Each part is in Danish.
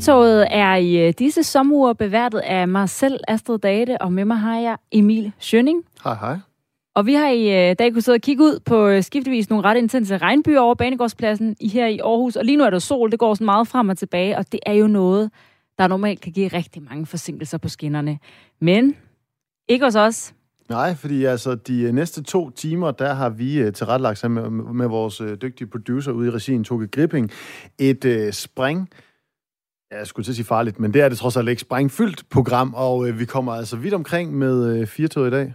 Firtoget er i øh, disse sommeruger beværtet af mig selv, Astrid Date, og med mig har jeg Emil Schønning. Hej, hej. Og vi har i øh, dag kunne sidde og kigge ud på øh, skiftevis nogle ret intense regnbyer over Banegårdspladsen her i Aarhus. Og lige nu er der sol, det går sådan meget frem og tilbage, og det er jo noget, der normalt kan give rigtig mange forsinkelser på skinnerne. Men ikke hos os. Nej, fordi altså de næste to timer, der har vi uh, tilrettelagt sammen med, med vores uh, dygtige producer ude i regien, Toge Gripping, et uh, spring jeg skulle til at sige farligt, men det er det trods alt ikke sprængfyldt program, og øh, vi kommer altså vidt omkring med øh, Firtoget i dag.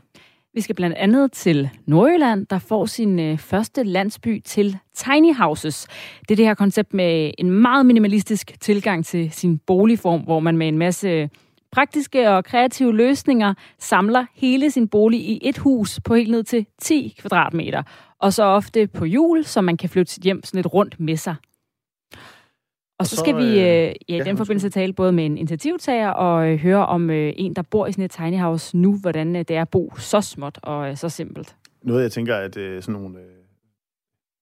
Vi skal blandt andet til Nordjylland, der får sin øh, første landsby til tiny houses. Det er det her koncept med en meget minimalistisk tilgang til sin boligform, hvor man med en masse øh, praktiske og kreative løsninger samler hele sin bolig i et hus på helt ned til 10 kvadratmeter. Og så ofte på jul, så man kan flytte sit hjem sådan lidt rundt med sig. Og så, så skal vi øh, ja, i ja, den forbindelse tale både med en initiativtager og øh, høre om øh, en, der bor i sådan et tiny house nu, hvordan øh, det er at bo så småt og øh, så simpelt. Noget, jeg tænker, at øh, sådan nogle øh,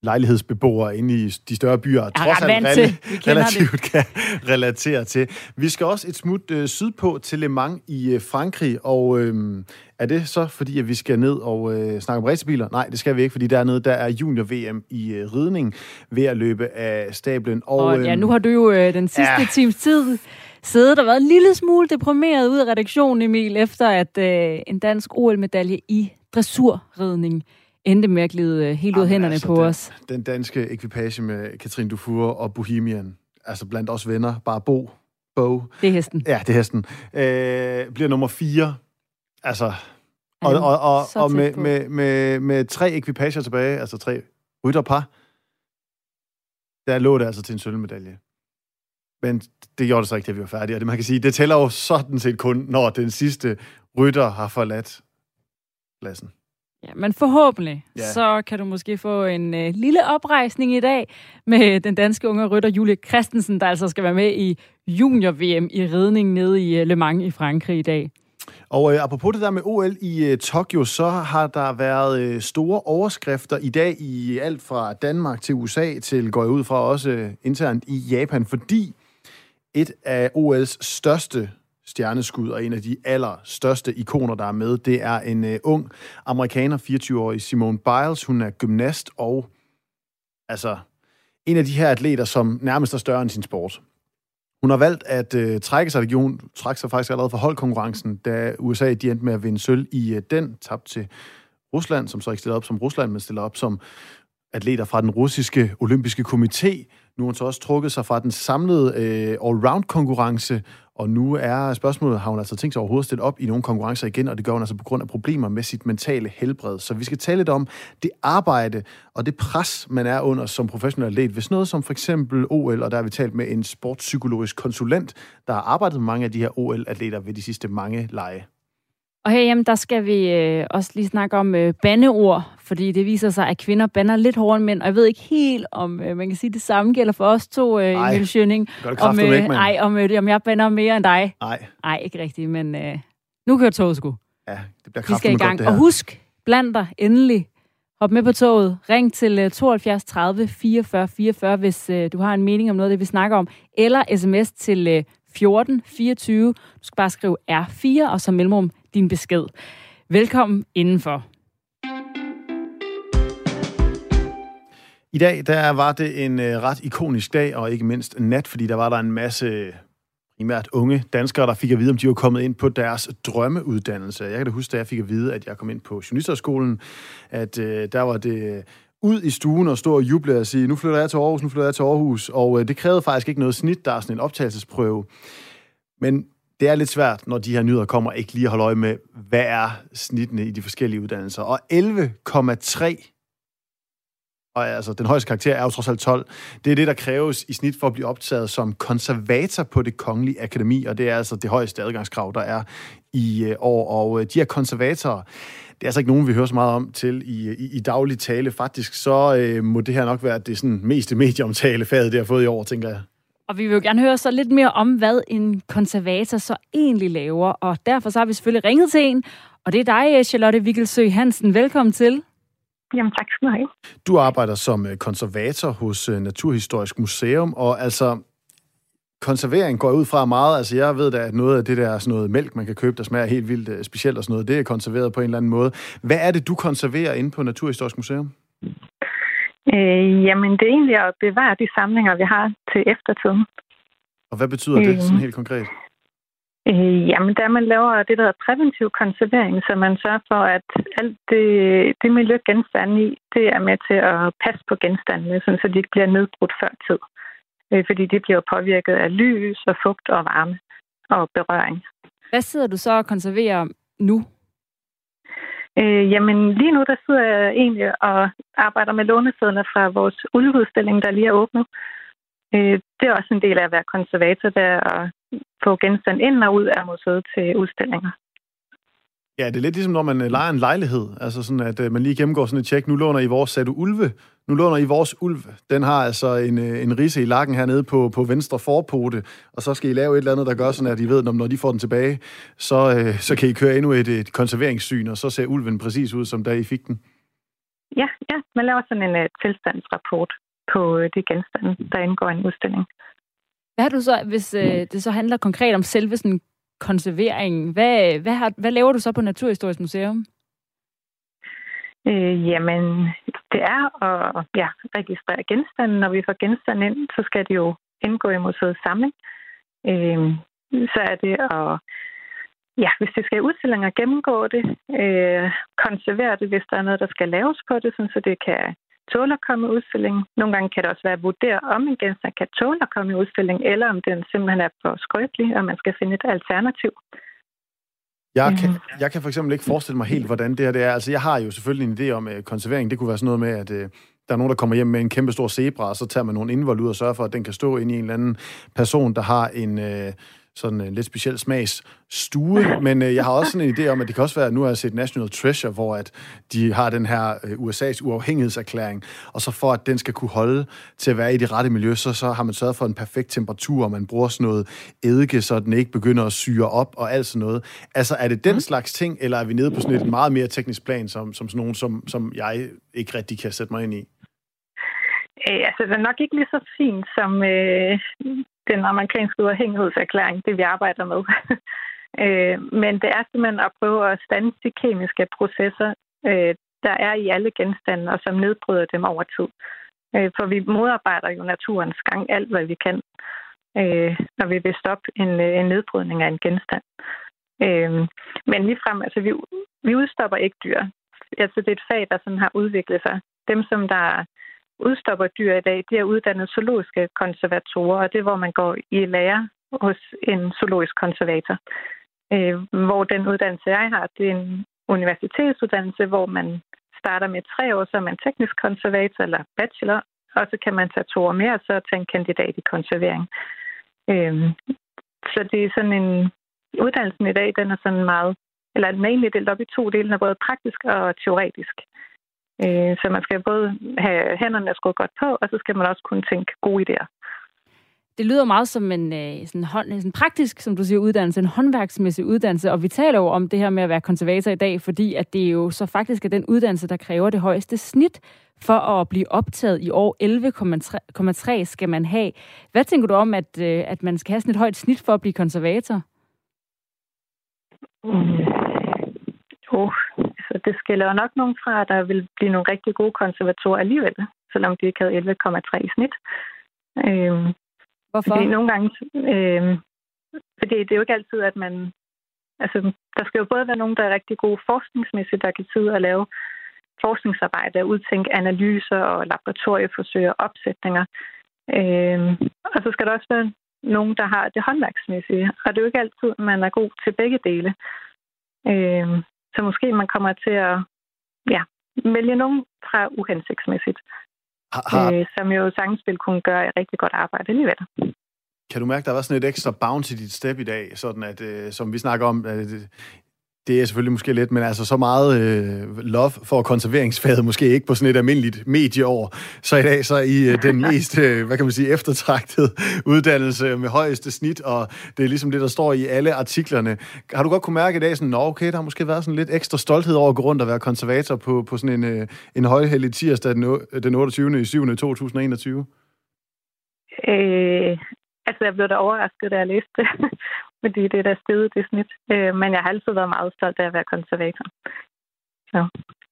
lejlighedsbeboere inde i de større byer, trods alt rel- relativt det. kan relatere til. Vi skal også et smut øh, sydpå til Le Mans i øh, Frankrig, og øh, er det så fordi, at vi skal ned og øh, snakke om racerbiler? Nej, det skal vi ikke, fordi dernede der er junior-VM i øh, ridning ved at løbe af stablen. Og, og øh, ja, nu har du jo øh, den sidste ja. times tid siddet og været en lille smule deprimeret ud af redaktionen, Emil, efter at øh, en dansk OL-medalje i dressurridning endte med at glide øh, helt ud af hænderne altså, på den, os. Den danske ekvipage med Katrin Dufour og Bohemian, altså blandt os venner, bare Bo, Bo. Det er hesten. Ja, det er hesten. Øh, bliver nummer fire. Altså, og, og, og, og med, med, med, med tre ekvipager tilbage, altså tre rytterpar, der lå det altså til en sølvmedalje. Men det gjorde det så ikke, at vi var færdige. Og det man kan sige, det tæller jo sådan set kun, når den sidste rytter har forladt pladsen. Ja, men forhåbentlig, ja. så kan du måske få en øh, lille oprejsning i dag med den danske unge rytter Julie Christensen, der altså skal være med i junior-VM i ridning nede i øh, Le Mans i Frankrig i dag. Og øh, apropos det der med OL i øh, Tokyo, så har der været øh, store overskrifter i dag i alt fra Danmark til USA til, går jeg ud fra, også øh, internt i Japan, fordi et af OL's største stjerneskud og en af de allerstørste ikoner, der er med, det er en øh, ung amerikaner, 24-årig Simone Biles. Hun er gymnast og altså en af de her atleter, som nærmest er større end sin sport. Hun har valgt at øh, trække sig, region, trække sig faktisk allerede for holdkonkurrencen, da USA de endte med at vinde sølv i øh, den, tabt til Rusland, som så ikke stiller op som Rusland, men stiller op som atleter fra den russiske olympiske komité. Nu har hun så også trukket sig fra den samlede øh, all-round-konkurrence, og nu er spørgsmålet, har hun altså tænkt sig overhovedet at stille op i nogle konkurrencer igen, og det gør hun altså på grund af problemer med sit mentale helbred. Så vi skal tale lidt om det arbejde og det pres, man er under som professionel atlet. Hvis noget som for eksempel OL, og der har vi talt med en sportspsykologisk konsulent, der har arbejdet med mange af de her OL-atleter ved de sidste mange lege. Og herhjemme, der skal vi øh, også lige snakke om øh, bandeord, fordi det viser sig, at kvinder bander lidt hårdere end mænd, og jeg ved ikke helt, om øh, man kan sige, det samme gælder for os to, øh, Ej, Emil Schønning. Om, øh, ikke, ej, om, øh, om jeg bander mere end dig. Nej. Nej, ikke rigtigt, men øh, nu kører toget sgu. Ja, det bliver Vi skal i gang. Godt. Og husk, bland dig endelig. Hop med på toget. Ring til øh, 72 30 44 44, hvis øh, du har en mening om noget det, vi snakker om. Eller sms til øh, 14 24. Du skal bare skrive R4 og så mellemrum din besked. Velkommen indenfor. I dag der var det en øh, ret ikonisk dag, og ikke mindst nat, fordi der var der en masse primært unge danskere, der fik at vide, om de var kommet ind på deres drømmeuddannelse. Jeg kan da huske, da jeg fik at vide, at jeg kom ind på journalisterskolen, at øh, der var det øh, ud i stuen og stå og juble og sige, nu flytter jeg til Aarhus, nu flytter jeg til Aarhus. Og øh, det krævede faktisk ikke noget snit, der er sådan en optagelsesprøve. Men det er lidt svært, når de her nyheder kommer, ikke lige at holde øje med, hvad er snittene i de forskellige uddannelser. Og 11,3 og altså, den højeste karakter er jo trods alt 12. Det er det, der kræves i snit for at blive optaget som konservator på det kongelige akademi, og det er altså det højeste adgangskrav, der er i øh, år. Og øh, de her konservatorer, det er altså ikke nogen, vi hører så meget om til i, øh, i, i daglig tale. Faktisk så øh, må det her nok være det sådan, meste medieomtale faget, det har fået i år, tænker jeg. Og vi vil jo gerne høre så lidt mere om, hvad en konservator så egentlig laver. Og derfor så har vi selvfølgelig ringet til en, og det er dig, Charlotte Wikkelsø Hansen. Velkommen til. Jamen tak skal du have. Du arbejder som øh, konservator hos øh, Naturhistorisk Museum, og altså konservering går ud fra meget. Altså, jeg ved da, at noget af det der sådan noget mælk, man kan købe, der smager helt vildt uh, specielt og sådan noget, det er konserveret på en eller anden måde. Hvad er det, du konserverer inde på Naturhistorisk Museum? Øh, jamen, det er egentlig at bevare de samlinger, vi har til eftertiden. Og hvad betyder øh, det sådan helt konkret? Øh, jamen, der man laver det, der hedder præventiv konservering, så man sørger for, at alt det, det miljø genstande i, det er med til at passe på genstandene, sådan, så de ikke bliver nedbrudt før tid. Øh, fordi de bliver påvirket af lys og fugt og varme og berøring. Hvad sidder du så og konserverer nu? Øh, jamen, lige nu der sidder jeg egentlig og arbejder med lånesedler fra vores ulveudstilling, der lige er åbnet. Øh, det er også en del af at være konservator, der at få genstand ind og ud af museet til udstillinger. Ja, det er lidt ligesom, når man øh, leger en lejlighed. Altså sådan, at øh, man lige gennemgår sådan et tjek. Nu låner I vores, sagde du ulve? Nu låner I vores ulv. Den har altså en, øh, en risse i lakken hernede på, på venstre forpote, og så skal I lave et eller andet, der gør sådan, at I ved, når de får den tilbage, så, så kan I køre endnu et, et konserveringssyn, og så ser ulven præcis ud, som da I fik den. Ja, ja. Man laver sådan en uh, tilstandsrapport på de genstande, der indgår i en udstilling. Hvad har du så, hvis øh, det så handler konkret om selve sådan konserveringen, hvad, hvad, har, hvad laver du så på Naturhistorisk Museum? Øh, jamen, det er at ja, registrere genstanden. Når vi får genstanden ind, så skal det jo indgå i museets samling. Øh, så er det at, ja, hvis det skal i udstillinger, gennemgå det, øh, konservere det, hvis der er noget, der skal laves på det, så det kan tåle at komme i udstilling. Nogle gange kan det også være at vurdere, om en genstand kan tåle at komme i udstilling, eller om den simpelthen er for skrøbelig, og man skal finde et alternativ. Jeg kan, jeg kan for eksempel ikke forestille mig helt, hvordan det her det er. Altså, jeg har jo selvfølgelig en idé om uh, konservering. Det kunne være sådan noget med, at uh, der er nogen, der kommer hjem med en kæmpe stor zebra, og så tager man nogle indvold ud og sørger for, at den kan stå inde i en eller anden person, der har en... Uh, sådan en lidt speciel smags stue, men øh, jeg har også sådan en idé om, at det kan også være, at nu har jeg set National Treasure, hvor at de har den her øh, USA's uafhængighedserklæring, og så for at den skal kunne holde til at være i det rette miljø, så, så har man sørget for en perfekt temperatur, og man bruger sådan noget eddike, så den ikke begynder at syre op og alt sådan noget. Altså er det den mm. slags ting, eller er vi nede på sådan et meget mere teknisk plan, som, som sådan nogen, som, som jeg ikke rigtig kan sætte mig ind i? Øh, altså, det er nok ikke lige så fint som øh, den amerikanske uafhængighedserklæring, det vi arbejder med. øh, men det er simpelthen at prøve at stande de kemiske processer, øh, der er i alle genstande, og som nedbryder dem over tid. Øh, for vi modarbejder jo naturens gang alt, hvad vi kan, øh, når vi vil stoppe en, øh, en nedbrydning af en genstand. Øh, men ligefrem, altså vi, vi udstopper ikke dyr. Altså det er et fag, der sådan har udviklet sig. Dem, som der udstopper dyr i dag, de er uddannet zoologiske konservatorer, og det er, hvor man går i lære hos en zoologisk konservator. Øh, hvor den uddannelse, jeg har, det er en universitetsuddannelse, hvor man starter med tre år, så er man teknisk konservator eller bachelor, og så kan man tage to år mere, og så tage en kandidat i konservering. Øh, så det er sådan en... Uddannelsen i dag, den er sådan meget... Eller den er egentlig delt op i to dele, den er både praktisk og teoretisk. Øh, så man skal både have hænderne skruet godt på, og så skal man også kunne tænke gode idéer. Det lyder meget som en øh, sådan, hånd, sådan praktisk, som du siger, uddannelse, en håndværksmæssig uddannelse, og vi taler jo om det her med at være konservator i dag, fordi at det er jo så faktisk er den uddannelse, der kræver det højeste snit for at blive optaget i år 11,3 skal man have. Hvad tænker du om, at, øh, at man skal have sådan et højt snit for at blive konservator? Mm. Oh, så det skiller jo nok nogen fra, at der vil blive nogle rigtig gode konservatorer alligevel, selvom de ikke havde 11,3 i snit. Øhm, Hvorfor? Fordi nogle gange... Øhm, fordi det er jo ikke altid, at man... Altså, der skal jo både være nogen, der er rigtig gode forskningsmæssigt, der kan sidde og lave forskningsarbejde og udtænke analyser og laboratorieforsøg og opsætninger. Øhm, og så skal der også være nogen, der har det håndværksmæssige. Og det er jo ikke altid, at man er god til begge dele. Øhm, så måske man kommer til at ja, vælge nogen fra uhensigtsmæssigt, har, øh, som jo sagtens vil kunne gøre et rigtig godt arbejde alligevel. Kan du mærke, at der var sådan et ekstra bounce i dit step i dag, sådan at, øh, som vi snakker om, øh, det er selvfølgelig måske lidt, men altså så meget øh, love for konserveringsfaget, måske ikke på sådan et almindeligt medieår. Så i dag så er I øh, den mest, øh, hvad kan man sige, eftertragtede uddannelse med højeste snit, og det er ligesom det, der står i alle artiklerne. Har du godt kunne mærke i dag, sådan, Nå, okay, der har måske været sådan lidt ekstra stolthed over at gå rundt og være konservator på, på sådan en, øh, en højhellig tirsdag den, den 28. i 7. 2021? Øh, altså, jeg blev da overrasket, da jeg læste det, fordi det er da stedet det snit. Øh, men jeg har altid været meget stolt af at være konservator. Så.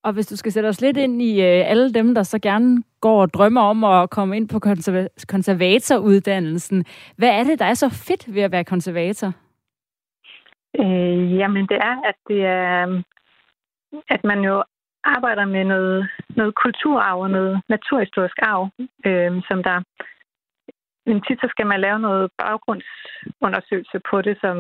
Og hvis du skal sætte os lidt ind i øh, alle dem, der så gerne går og drømmer om at komme ind på konserv- konservatoruddannelsen, hvad er det, der er så fedt ved at være konservator? Øh, jamen, det er, at det er, at man jo arbejder med noget, noget kulturarv og noget naturhistorisk arv, øh, som der men tit så skal man lave noget baggrundsundersøgelse på det, som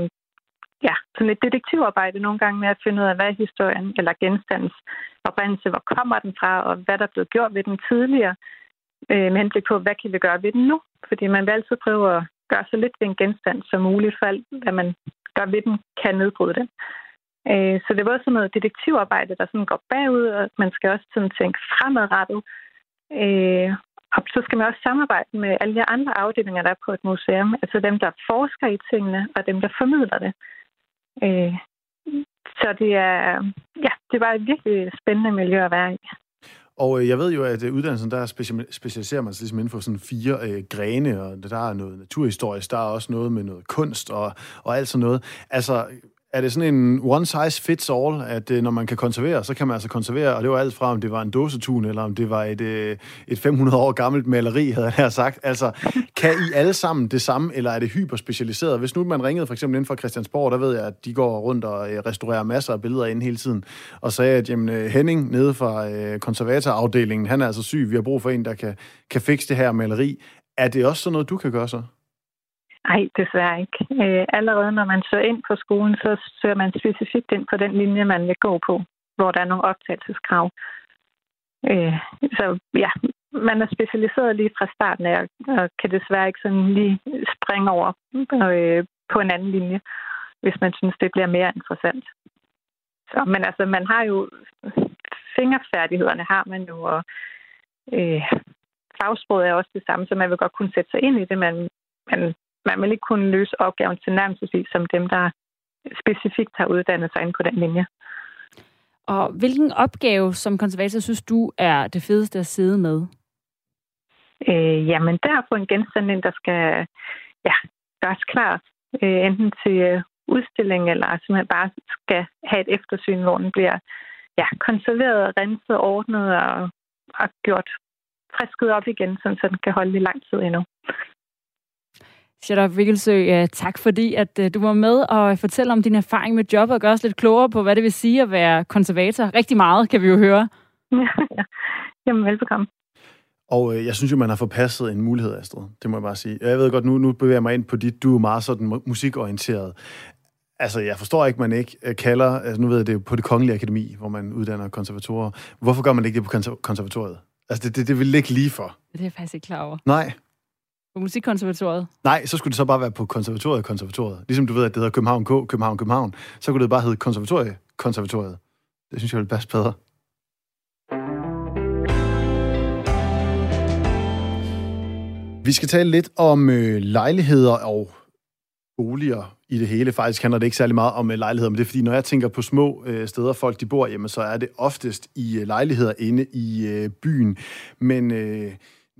ja, som et detektivarbejde nogle gange med at finde ud af, hvad er historien eller genstandens oprindelse, hvor kommer den fra, og hvad der er blevet gjort ved den tidligere, øh, med henblik på, hvad kan vi gøre ved den nu? Fordi man vil altid prøve at gøre så lidt ved en genstand som muligt, for alt, hvad man gør ved den, kan nedbryde den. Øh, så det var både sådan noget detektivarbejde, der sådan går bagud, og man skal også sådan tænke fremadrettet. Øh, og så skal man også samarbejde med alle de andre afdelinger, der er på et museum. Altså dem, der forsker i tingene, og dem, der formidler det. Øh, så det er, ja, det var et virkelig spændende miljø at være i. Og øh, jeg ved jo, at øh, uddannelsen, der specialiserer man sig ligesom inden for sådan fire øh, grene, og der er noget naturhistorisk, der er også noget med noget kunst og, og alt sådan noget. Altså, er det sådan en one size fits all, at øh, når man kan konservere, så kan man altså konservere, og det var alt fra, om det var en dåsetun, eller om det var et, øh, et 500 år gammelt maleri, havde jeg sagt. Altså, kan I alle sammen det samme, eller er det hyperspecialiseret? Hvis nu man ringede for eksempel inden for Christiansborg, der ved jeg, at de går rundt og øh, restaurerer masser af billeder ind hele tiden, og sagde, at jamen, øh, Henning nede fra øh, konservatorafdelingen, han er altså syg, vi har brug for en, der kan, kan fikse det her maleri. Er det også sådan noget, du kan gøre så? Nej, desværre ikke. Øh, allerede når man søger ind på skolen, så søger man specifikt ind på den linje, man vil gå på, hvor der er nogle optagelseskrav. Øh, så ja, man er specialiseret lige fra starten af, og kan desværre ikke sådan lige springe over øh, på en anden linje, hvis man synes, det bliver mere interessant. Så, men altså, man har jo fingerfærdighederne har man jo, og øh, fagsproget er også det samme, så man vil godt kunne sætte sig ind i det, men, man man vil ikke kunne løse opgaven til nærmest som dem, der specifikt har uddannet sig ind på den linje. Og hvilken opgave som konservator synes du er det fedeste at sidde med? Øh, jamen, der er på en genstand, der skal ja, gøres klar, øh, enten til øh, udstilling, eller simpelthen bare skal have et eftersyn, hvor den bliver ja, konserveret, renset, ordnet og, og gjort frisket op igen, så den kan holde i lang tid endnu. Charlotte Vikkelsø, tak fordi at øh, du var med og fortælle om din erfaring med job og gøre os lidt klogere på, hvad det vil sige at være konservator. Rigtig meget, kan vi jo høre. Ja, Jamen, velbekomme. Og øh, jeg synes jo, man har forpasset en mulighed, Astrid. Det må jeg bare sige. Jeg ved godt, nu, nu bevæger jeg mig ind på dit. Du er meget sådan musikorienteret. Altså, jeg forstår ikke, man ikke øh, kalder... Altså, nu ved jeg, det er på det kongelige akademi, hvor man uddanner konservatorer. Hvorfor gør man ikke det på konservatoriet? Altså, det, det, det vil ligge lige for. Det er jeg faktisk ikke klar over. Nej. På musikkonservatoriet? Nej, så skulle det så bare være på konservatoriet, konservatoriet. Ligesom du ved, at det hedder København K, København, København. Så kunne det bare hedde konservatoriet, konservatoriet. Det synes jeg ville passe bedre. Vi skal tale lidt om øh, lejligheder og boliger i det hele. Faktisk handler det ikke særlig meget om øh, lejligheder, men det er fordi, når jeg tænker på små øh, steder, folk de bor hjemme, så er det oftest i øh, lejligheder inde i øh, byen. Men øh,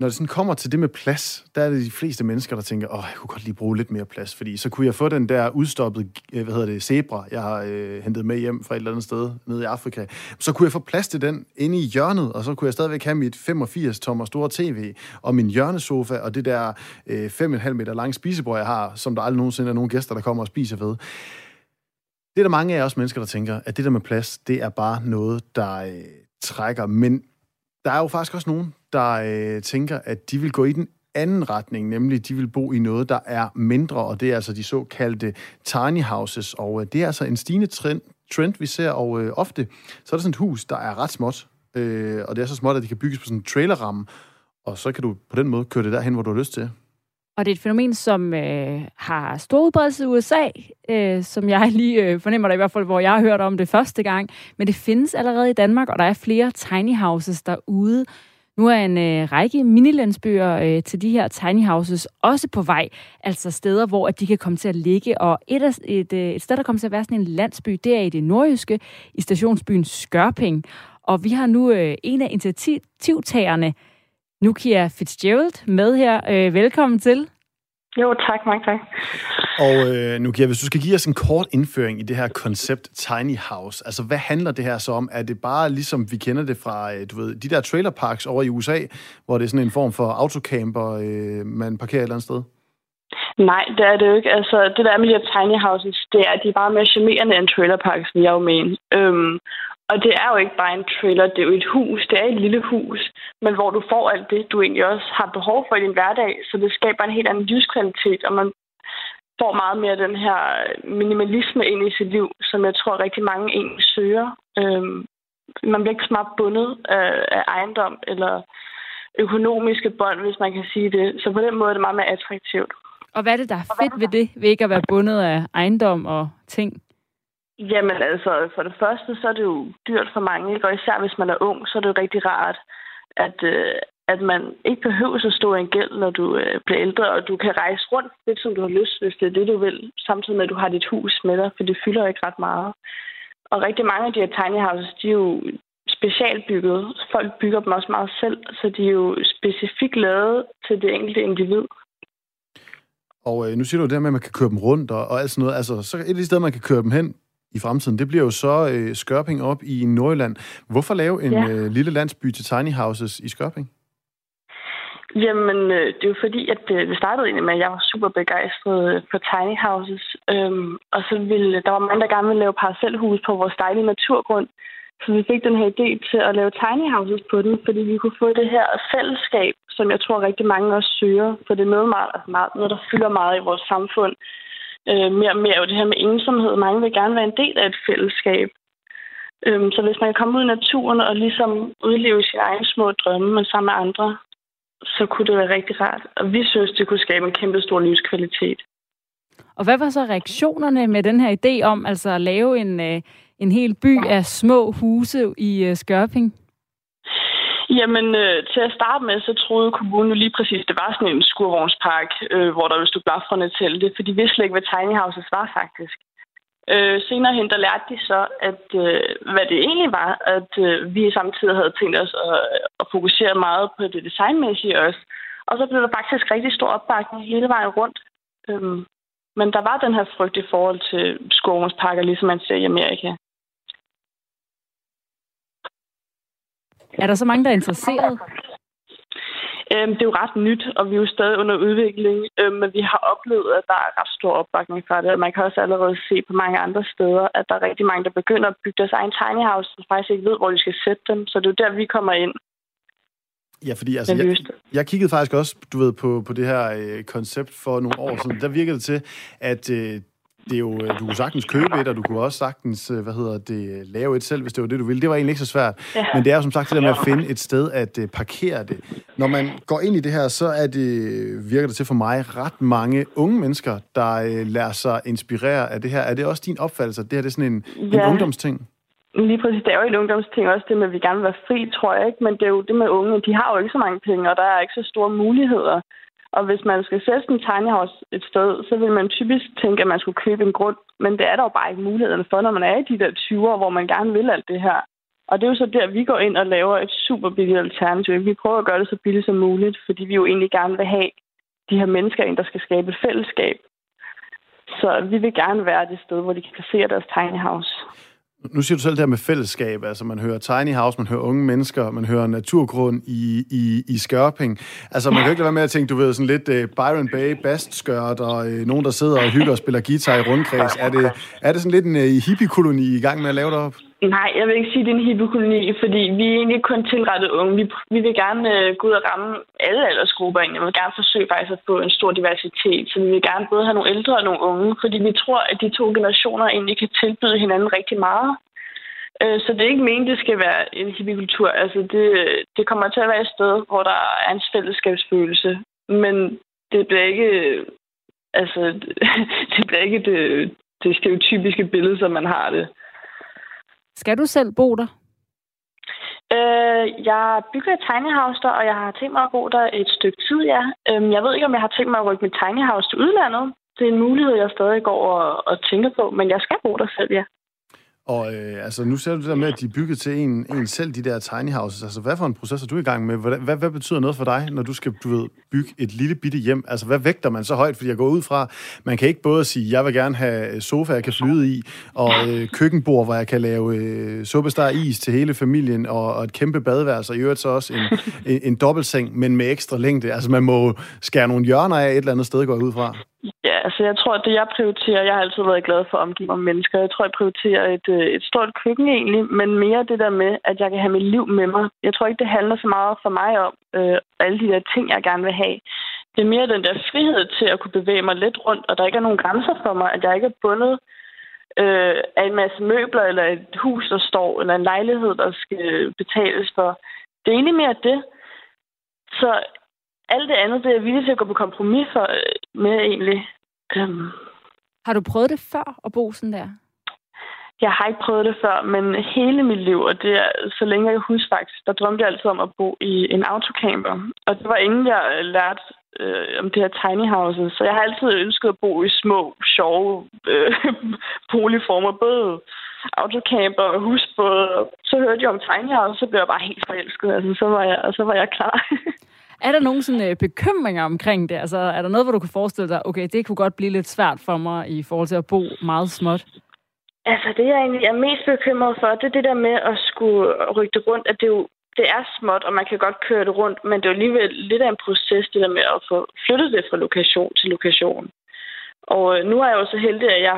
når det sådan kommer til det med plads, der er det de fleste mennesker, der tænker, åh, jeg kunne godt lige bruge lidt mere plads, fordi så kunne jeg få den der udstoppede, øh, hvad hedder det, zebra, jeg har øh, hentet med hjem fra et eller andet sted nede i Afrika. Så kunne jeg få plads til den inde i hjørnet, og så kunne jeg stadigvæk have mit 85-tommer store tv, og min hjørnesofa, og det der øh, 5,5 meter lange spisebord, jeg har, som der aldrig nogensinde er nogen gæster, der kommer og spiser ved. Det er der mange af os mennesker, der tænker, at det der med plads, det er bare noget, der øh, trækker. Men der er jo faktisk også nogen, der øh, tænker, at de vil gå i den anden retning, nemlig de vil bo i noget, der er mindre, og det er altså de såkaldte tiny houses, og øh, det er altså en stigende trend, trend vi ser, og øh, ofte så er der sådan et hus, der er ret småt, øh, og det er så småt, at det kan bygges på sådan en trailerramme, og så kan du på den måde køre det derhen, hvor du har lyst til. Og det er et fænomen, som øh, har stor udbredelse i USA, øh, som jeg lige øh, fornemmer der i hvert fald, hvor jeg har hørt om det første gang. Men det findes allerede i Danmark, og der er flere tiny houses derude. Nu er en øh, række minilandsbyer øh, til de her tiny houses også på vej, altså steder, hvor at de kan komme til at ligge. Og et, af, et, øh, et sted, der kommer til at være sådan en landsby, det er i det nordjyske, i stationsbyen Skørping. Og vi har nu øh, en af initiativtagerne, Nukia Fitzgerald, med her. Øh, velkommen til. Jo, tak, mange tak. Og øh, nu giver hvis du skal give os en kort indføring i det her koncept Tiny House, altså hvad handler det her så om? Er det bare ligesom vi kender det fra, øh, du ved, de der trailer parks over i USA, hvor det er sådan en form for autocamper, øh, man parkerer et eller andet sted? Nej, det er det jo ikke. Altså, det der med de her tiny houses, det er, de er bare mere charmerende end trailer parks, vil jeg jo mene. Øhm, og det er jo ikke bare en trailer, det er jo et hus, det er et lille hus, men hvor du får alt det, du egentlig også har behov for i din hverdag, så det skaber en helt anden livskvalitet, og man får meget mere den her minimalisme ind i sit liv, som jeg tror rigtig mange egentlig søger. Øhm, man bliver ikke så meget bundet af, af ejendom eller økonomiske bånd, hvis man kan sige det. Så på den måde er det meget mere attraktivt. Og hvad er det, der er fedt ved det, ved ikke at være bundet af ejendom og ting? Jamen altså, for det første, så er det jo dyrt for mange, ikke? og især hvis man er ung, så er det jo rigtig rart, at, øh, at man ikke behøver at stå i en gæld, når du øh, bliver ældre, og du kan rejse rundt lidt, som du har lyst, hvis det er det, du vil, samtidig med, at du har dit hus med dig, for det fylder ikke ret meget. Og rigtig mange af de her tiny houses, de er jo specialbygget. Folk bygger dem også meget selv, så de er jo specifikt lavet til det enkelte individ. Og øh, nu siger du det der med, at man kan køre dem rundt og, og alt sådan noget. Altså, så et af de steder, man kan køre dem hen, i fremtiden, det bliver jo så øh, Skørping op i Nordjylland. Hvorfor lave en ja. øh, lille landsby til tiny houses i Skørping? Jamen, øh, det er jo fordi, at det, det startede egentlig med, at jeg var super begejstret øh, for tiny houses. Øhm, og så ville, der var mange, der gerne ville lave parcelhus på vores dejlige naturgrund. Så vi fik den her idé til at lave tiny houses på den, fordi vi kunne få det her fællesskab, som jeg tror rigtig mange også søger. For det er noget, meget, altså meget, noget der fylder meget i vores samfund øh, mere og mere jo det her med ensomhed. Mange vil gerne være en del af et fællesskab. Øhm, så hvis man kan komme ud i naturen og ligesom udleve sine egne små drømme, men sammen med andre, så kunne det være rigtig rart. Og vi synes, det kunne skabe en kæmpe stor livskvalitet. Og hvad var så reaktionerne med den her idé om altså at lave en, øh, en hel by af små huse i øh, Skørping? Jamen, øh, til at starte med, så troede kommunen jo lige præcis, det var sådan en skurvognspark, øh, hvor der ville stå blafrende til det, for de vidste slet ikke, hvad tiny houses var faktisk. Øh, senere hen, der lærte de så, at øh, hvad det egentlig var, at øh, vi samtidig havde tænkt os at, at fokusere meget på det designmæssige også. Og så blev der faktisk rigtig stor opbakning hele vejen rundt. Øh, men der var den her frygt i forhold til skurvognsparker, ligesom man ser i Amerika. Er der så mange, der er interesseret? Øhm, det er jo ret nyt, og vi er jo stadig under udvikling, øhm, men vi har oplevet, at der er ret stor opbakning fra det. Man kan også allerede se på mange andre steder, at der er rigtig mange, der begynder at bygge deres egen tiny house, og faktisk ikke ved, hvor de skal sætte dem. Så det er jo der, vi kommer ind. Ja, fordi altså, jeg, jeg kiggede faktisk også, du ved, på, på det her øh, koncept for nogle år siden. Der virkede det til, at øh, det er jo, øh, du kunne sagtens købe et, og du kunne også sagtens, øh, hvad hedder det, lave et selv, hvis det var det, du ville. Det var egentlig ikke så svært. Ja. Men det er jo som sagt det der med at finde et sted at uh, parkere det. Når man går ind i det her, så er det, virker det til for mig, ret mange unge mennesker, der lader sig inspirere af det her. Er det også din opfattelse, at det her det er sådan en, ja. en ungdomsting? Lige præcis. Det er jo en ungdomsting også, det med, at vi gerne vil være fri, tror jeg ikke. Men det er jo det med unge, de har jo ikke så mange penge, og der er ikke så store muligheder. Og hvis man skal sætte en tiny house et sted, så vil man typisk tænke, at man skulle købe en grund. Men det er der jo bare ikke mulighederne for, når man er i de der 20'er, hvor man gerne vil alt det her. Og det er jo så der, vi går ind og laver et super billigt alternativ. Vi prøver at gøre det så billigt som muligt, fordi vi jo egentlig gerne vil have de her mennesker ind, der skal skabe et fællesskab. Så vi vil gerne være det sted, hvor de kan placere deres tiny house. Nu siger du selv det her med fællesskab, altså man hører tiny house, man hører unge mennesker, man hører naturgrund i, i, i skørping. Altså man kan ikke lade være med at tænke, du ved, sådan lidt uh, Byron Bay, bastskørt, og uh, nogen, der sidder og hygger og spiller guitar i rundkreds. Er det, er det sådan lidt en uh, hippie-koloni i gang med at lave det op? Nej, jeg vil ikke sige, at det er en hippiekoloni, fordi vi er egentlig kun tilrettet unge. Vi, vi vil gerne øh, gå ud og ramme alle aldersgrupper. Egentlig. Vi vil gerne forsøge faktisk at få en stor diversitet. Så vi vil gerne både have nogle ældre og nogle unge, fordi vi tror, at de to generationer egentlig kan tilbyde hinanden rigtig meget. Øh, så det er ikke meningen, det skal være en hippiekultur. Altså, det, det kommer til at være et sted, hvor der er en fællesskabsfølelse. Men det bliver ikke... Altså, det bliver ikke det, det stereotypiske billede, som man har det. Skal du selv bo der? Øh, jeg bygger et tiny house der, og jeg har tænkt mig at bo der et stykke tid, ja. Øhm, jeg ved ikke, om jeg har tænkt mig at rykke mit tiny house til udlandet. Det er en mulighed, jeg stadig går og, og tænker på, men jeg skal bo der selv, ja. Og øh, altså, nu ser du det der med, at de er bygget til en, en selv, de der tiny houses. Altså, hvad for en proces er du i gang med? Hvad, hvad, hvad betyder noget for dig, når du skal, du ved, bygge et lille bitte hjem? Altså, hvad vægter man så højt? Fordi jeg går ud fra, man kan ikke både sige, jeg vil gerne have sofa, jeg kan flyde i, og øh, køkkenbord, hvor jeg kan lave øh, suppestar is til hele familien, og, og et kæmpe badeværelse, og i øvrigt så også en, en, en dobbeltseng, men med ekstra længde. Altså, man må skære nogle hjørner af et eller andet sted, går jeg ud fra. Ja, altså jeg tror, at det jeg prioriterer, jeg har altid været glad for at omgive mig mennesker. Jeg tror, jeg prioriterer et, øh, Øh, et stort køkken egentlig, men mere det der med, at jeg kan have mit liv med mig. Jeg tror ikke, det handler så meget for mig om øh, alle de der ting, jeg gerne vil have. Det er mere den der frihed til at kunne bevæge mig lidt rundt, og der ikke er nogen grænser for mig, at jeg ikke er bundet øh, af en masse møbler, eller et hus, der står, eller en lejlighed, der skal betales for. Det er egentlig mere det. Så alt det andet, det er jeg villig til at gå på kompromis for, øh, med egentlig. Øhm. har du prøvet det før at bo sådan der? Jeg har ikke prøvet det før, men hele mit liv, og det er så længe jeg husker faktisk, der drømte jeg altid om at bo i en autocamper. Og det var ingen, jeg øh, lærte øh, om det her tiny houses. Så jeg har altid ønsket at bo i små, sjove øh, boligformer. Både autocamper og husbåd. Så hørte jeg om tiny houses, så blev jeg bare helt forelsket. Altså, så var jeg, og så var jeg klar. Er der nogen sådan, øh, bekymringer omkring det? Altså, er der noget, hvor du kan forestille dig, okay, det kunne godt blive lidt svært for mig i forhold til at bo meget småt? Altså, det jeg egentlig er mest bekymret for, det er det der med at skulle rykke det rundt, at det jo det er småt, og man kan godt køre det rundt, men det er jo alligevel lidt af en proces, det der med at få flyttet det fra lokation til lokation. Og øh, nu er jeg jo så heldig, at jeg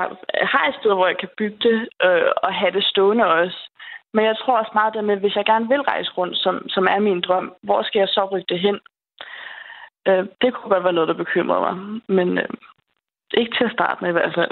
har et sted, hvor jeg kan bygge det øh, og have det stående også. Men jeg tror også meget det med, hvis jeg gerne vil rejse rundt, som, som er min drøm, hvor skal jeg så rykke det hen? Øh, det kunne godt være noget, der bekymrede mig. Men øh, ikke til at starte med i hvert fald.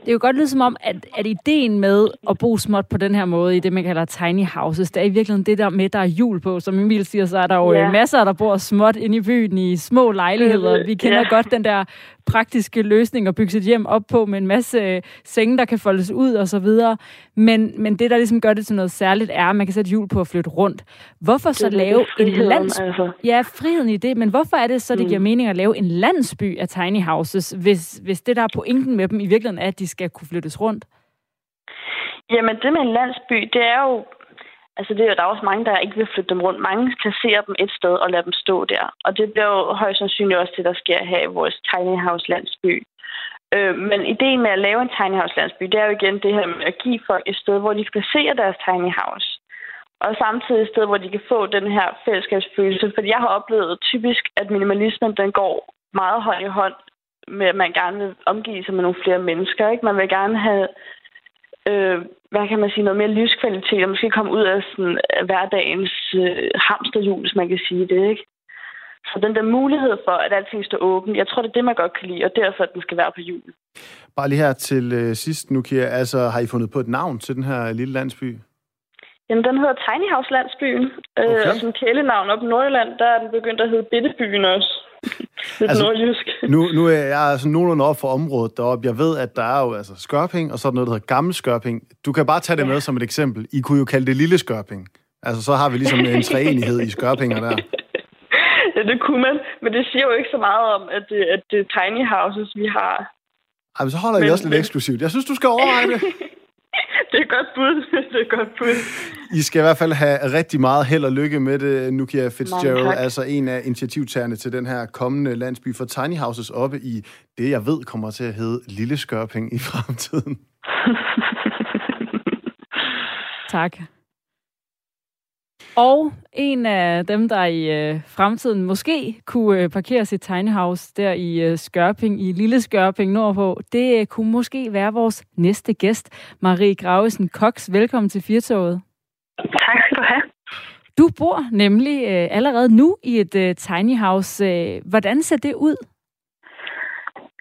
Det er jo godt lyde som om, at, at ideen med at bo småt på den her måde, i det man kalder tiny houses, det er i virkeligheden det der med, der er jul på. Som Emil siger, så er der jo ja. masser, der bor småt inde i byen i små lejligheder. Vi kender ja. godt den der praktiske løsning at bygge sit hjem op på med en masse øh, senge, der kan foldes ud og så videre. Men, men det, der ligesom gør det til noget særligt, er, at man kan sætte hjul på at flytte rundt. Hvorfor så lave en landsby? Altså. Ja, friheden i det, men hvorfor er det så, det mm. giver mening at lave en landsby af tiny houses, hvis, hvis det, der er pointen med dem, i virkeligheden er, at de skal kunne flyttes rundt? Jamen, det med en landsby, det er jo Altså, det er, der er også mange, der ikke vil flytte dem rundt. Mange placerer dem et sted og lader dem stå der. Og det bliver jo højst sandsynligt også det, der sker her i vores tiny house landsby. Øh, men ideen med at lave en tiny house landsby, det er jo igen det her med at give folk et sted, hvor de skal se deres tiny house. Og samtidig et sted, hvor de kan få den her fællesskabsfølelse. Fordi jeg har oplevet typisk, at minimalismen den går meget hånd i hånd med, at man gerne vil omgive sig med nogle flere mennesker. Ikke? Man vil gerne have øh, hvad kan man sige, noget mere livskvalitet, og måske komme ud af sådan, hverdagens øh, hamsterhjul, hvis man kan sige det, ikke? Så den der mulighed for, at alting står åbent, jeg tror, det er det, man godt kan lide, og derfor, at den skal være på jul. Bare lige her til øh, sidst, nu, Kira, altså, har I fundet på et navn til den her lille landsby? Jamen, den hedder Tiny House Landsbyen, øh, okay. øh, og som kælenavn op i Nordjylland, der er den begyndt at hedde Bittebyen også. Lidt altså, nordjysk. Nu, nu er jeg altså nogenlunde op for området deroppe. Jeg ved, at der er jo altså Skørping, og så er der noget, der hedder Gammel Skørping. Du kan bare tage det ja. med som et eksempel. I kunne jo kalde det Lille Skørping. Altså, så har vi ligesom en træenighed i Skørpinger der. Ja, det kunne man. Men det siger jo ikke så meget om, at det, at det er tiny houses, vi har. Ej, men så holder men, I også lidt men... eksklusivt. Jeg synes, du skal overveje det. det er godt bud. Det er godt bud. I skal i hvert fald have rigtig meget held og lykke med det, Nukia Fitzgerald, altså en af initiativtagerne til den her kommende landsby for tiny houses oppe i det, jeg ved kommer til at hedde Lille Skørping i fremtiden. tak. Og en af dem, der i øh, fremtiden måske kunne øh, parkere sit tiny house der i øh, Skørping, i Lille Skørping nordpå, det øh, kunne måske være vores næste gæst, Marie Gravesen Cox. Velkommen til Firtoget. Tak skal du have. Du bor nemlig øh, allerede nu i et øh, tiny house. Øh, hvordan ser det ud?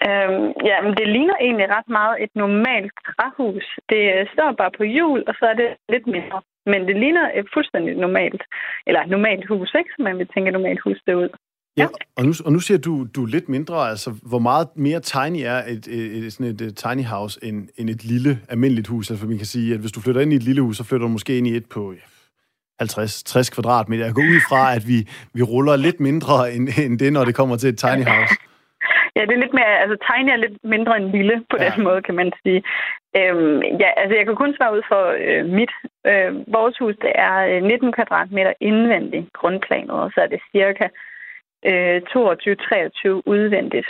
Øhm, ja, men det ligner egentlig ret meget et normalt træhus. Det øh, står bare på hjul, og så er det lidt mindre. Men det ligner et fuldstændig normalt, eller normalt hus, ikke? Som man vil tænke normalt hus det ud. Ja, ja og, nu, og nu siger du, du er lidt mindre. Altså, hvor meget mere tiny er et, et, et, sådan et, et tiny house end, end et lille, almindeligt hus? Altså, man kan sige, at hvis du flytter ind i et lille hus, så flytter du måske ind i et på 50-60 kvadratmeter. Jeg går ud fra, at vi, vi ruller lidt mindre end, end det, når det kommer til et tiny house. Ja, det er lidt mere, altså tiny er lidt mindre end lille på ja. den måde, kan man sige. Øhm, ja, altså jeg kan kun svare ud for øh, mit. Øh, vores hus, det er 19 kvadratmeter indvendigt grundplanet, og så er det cirka øh, 22-23 udvendigt.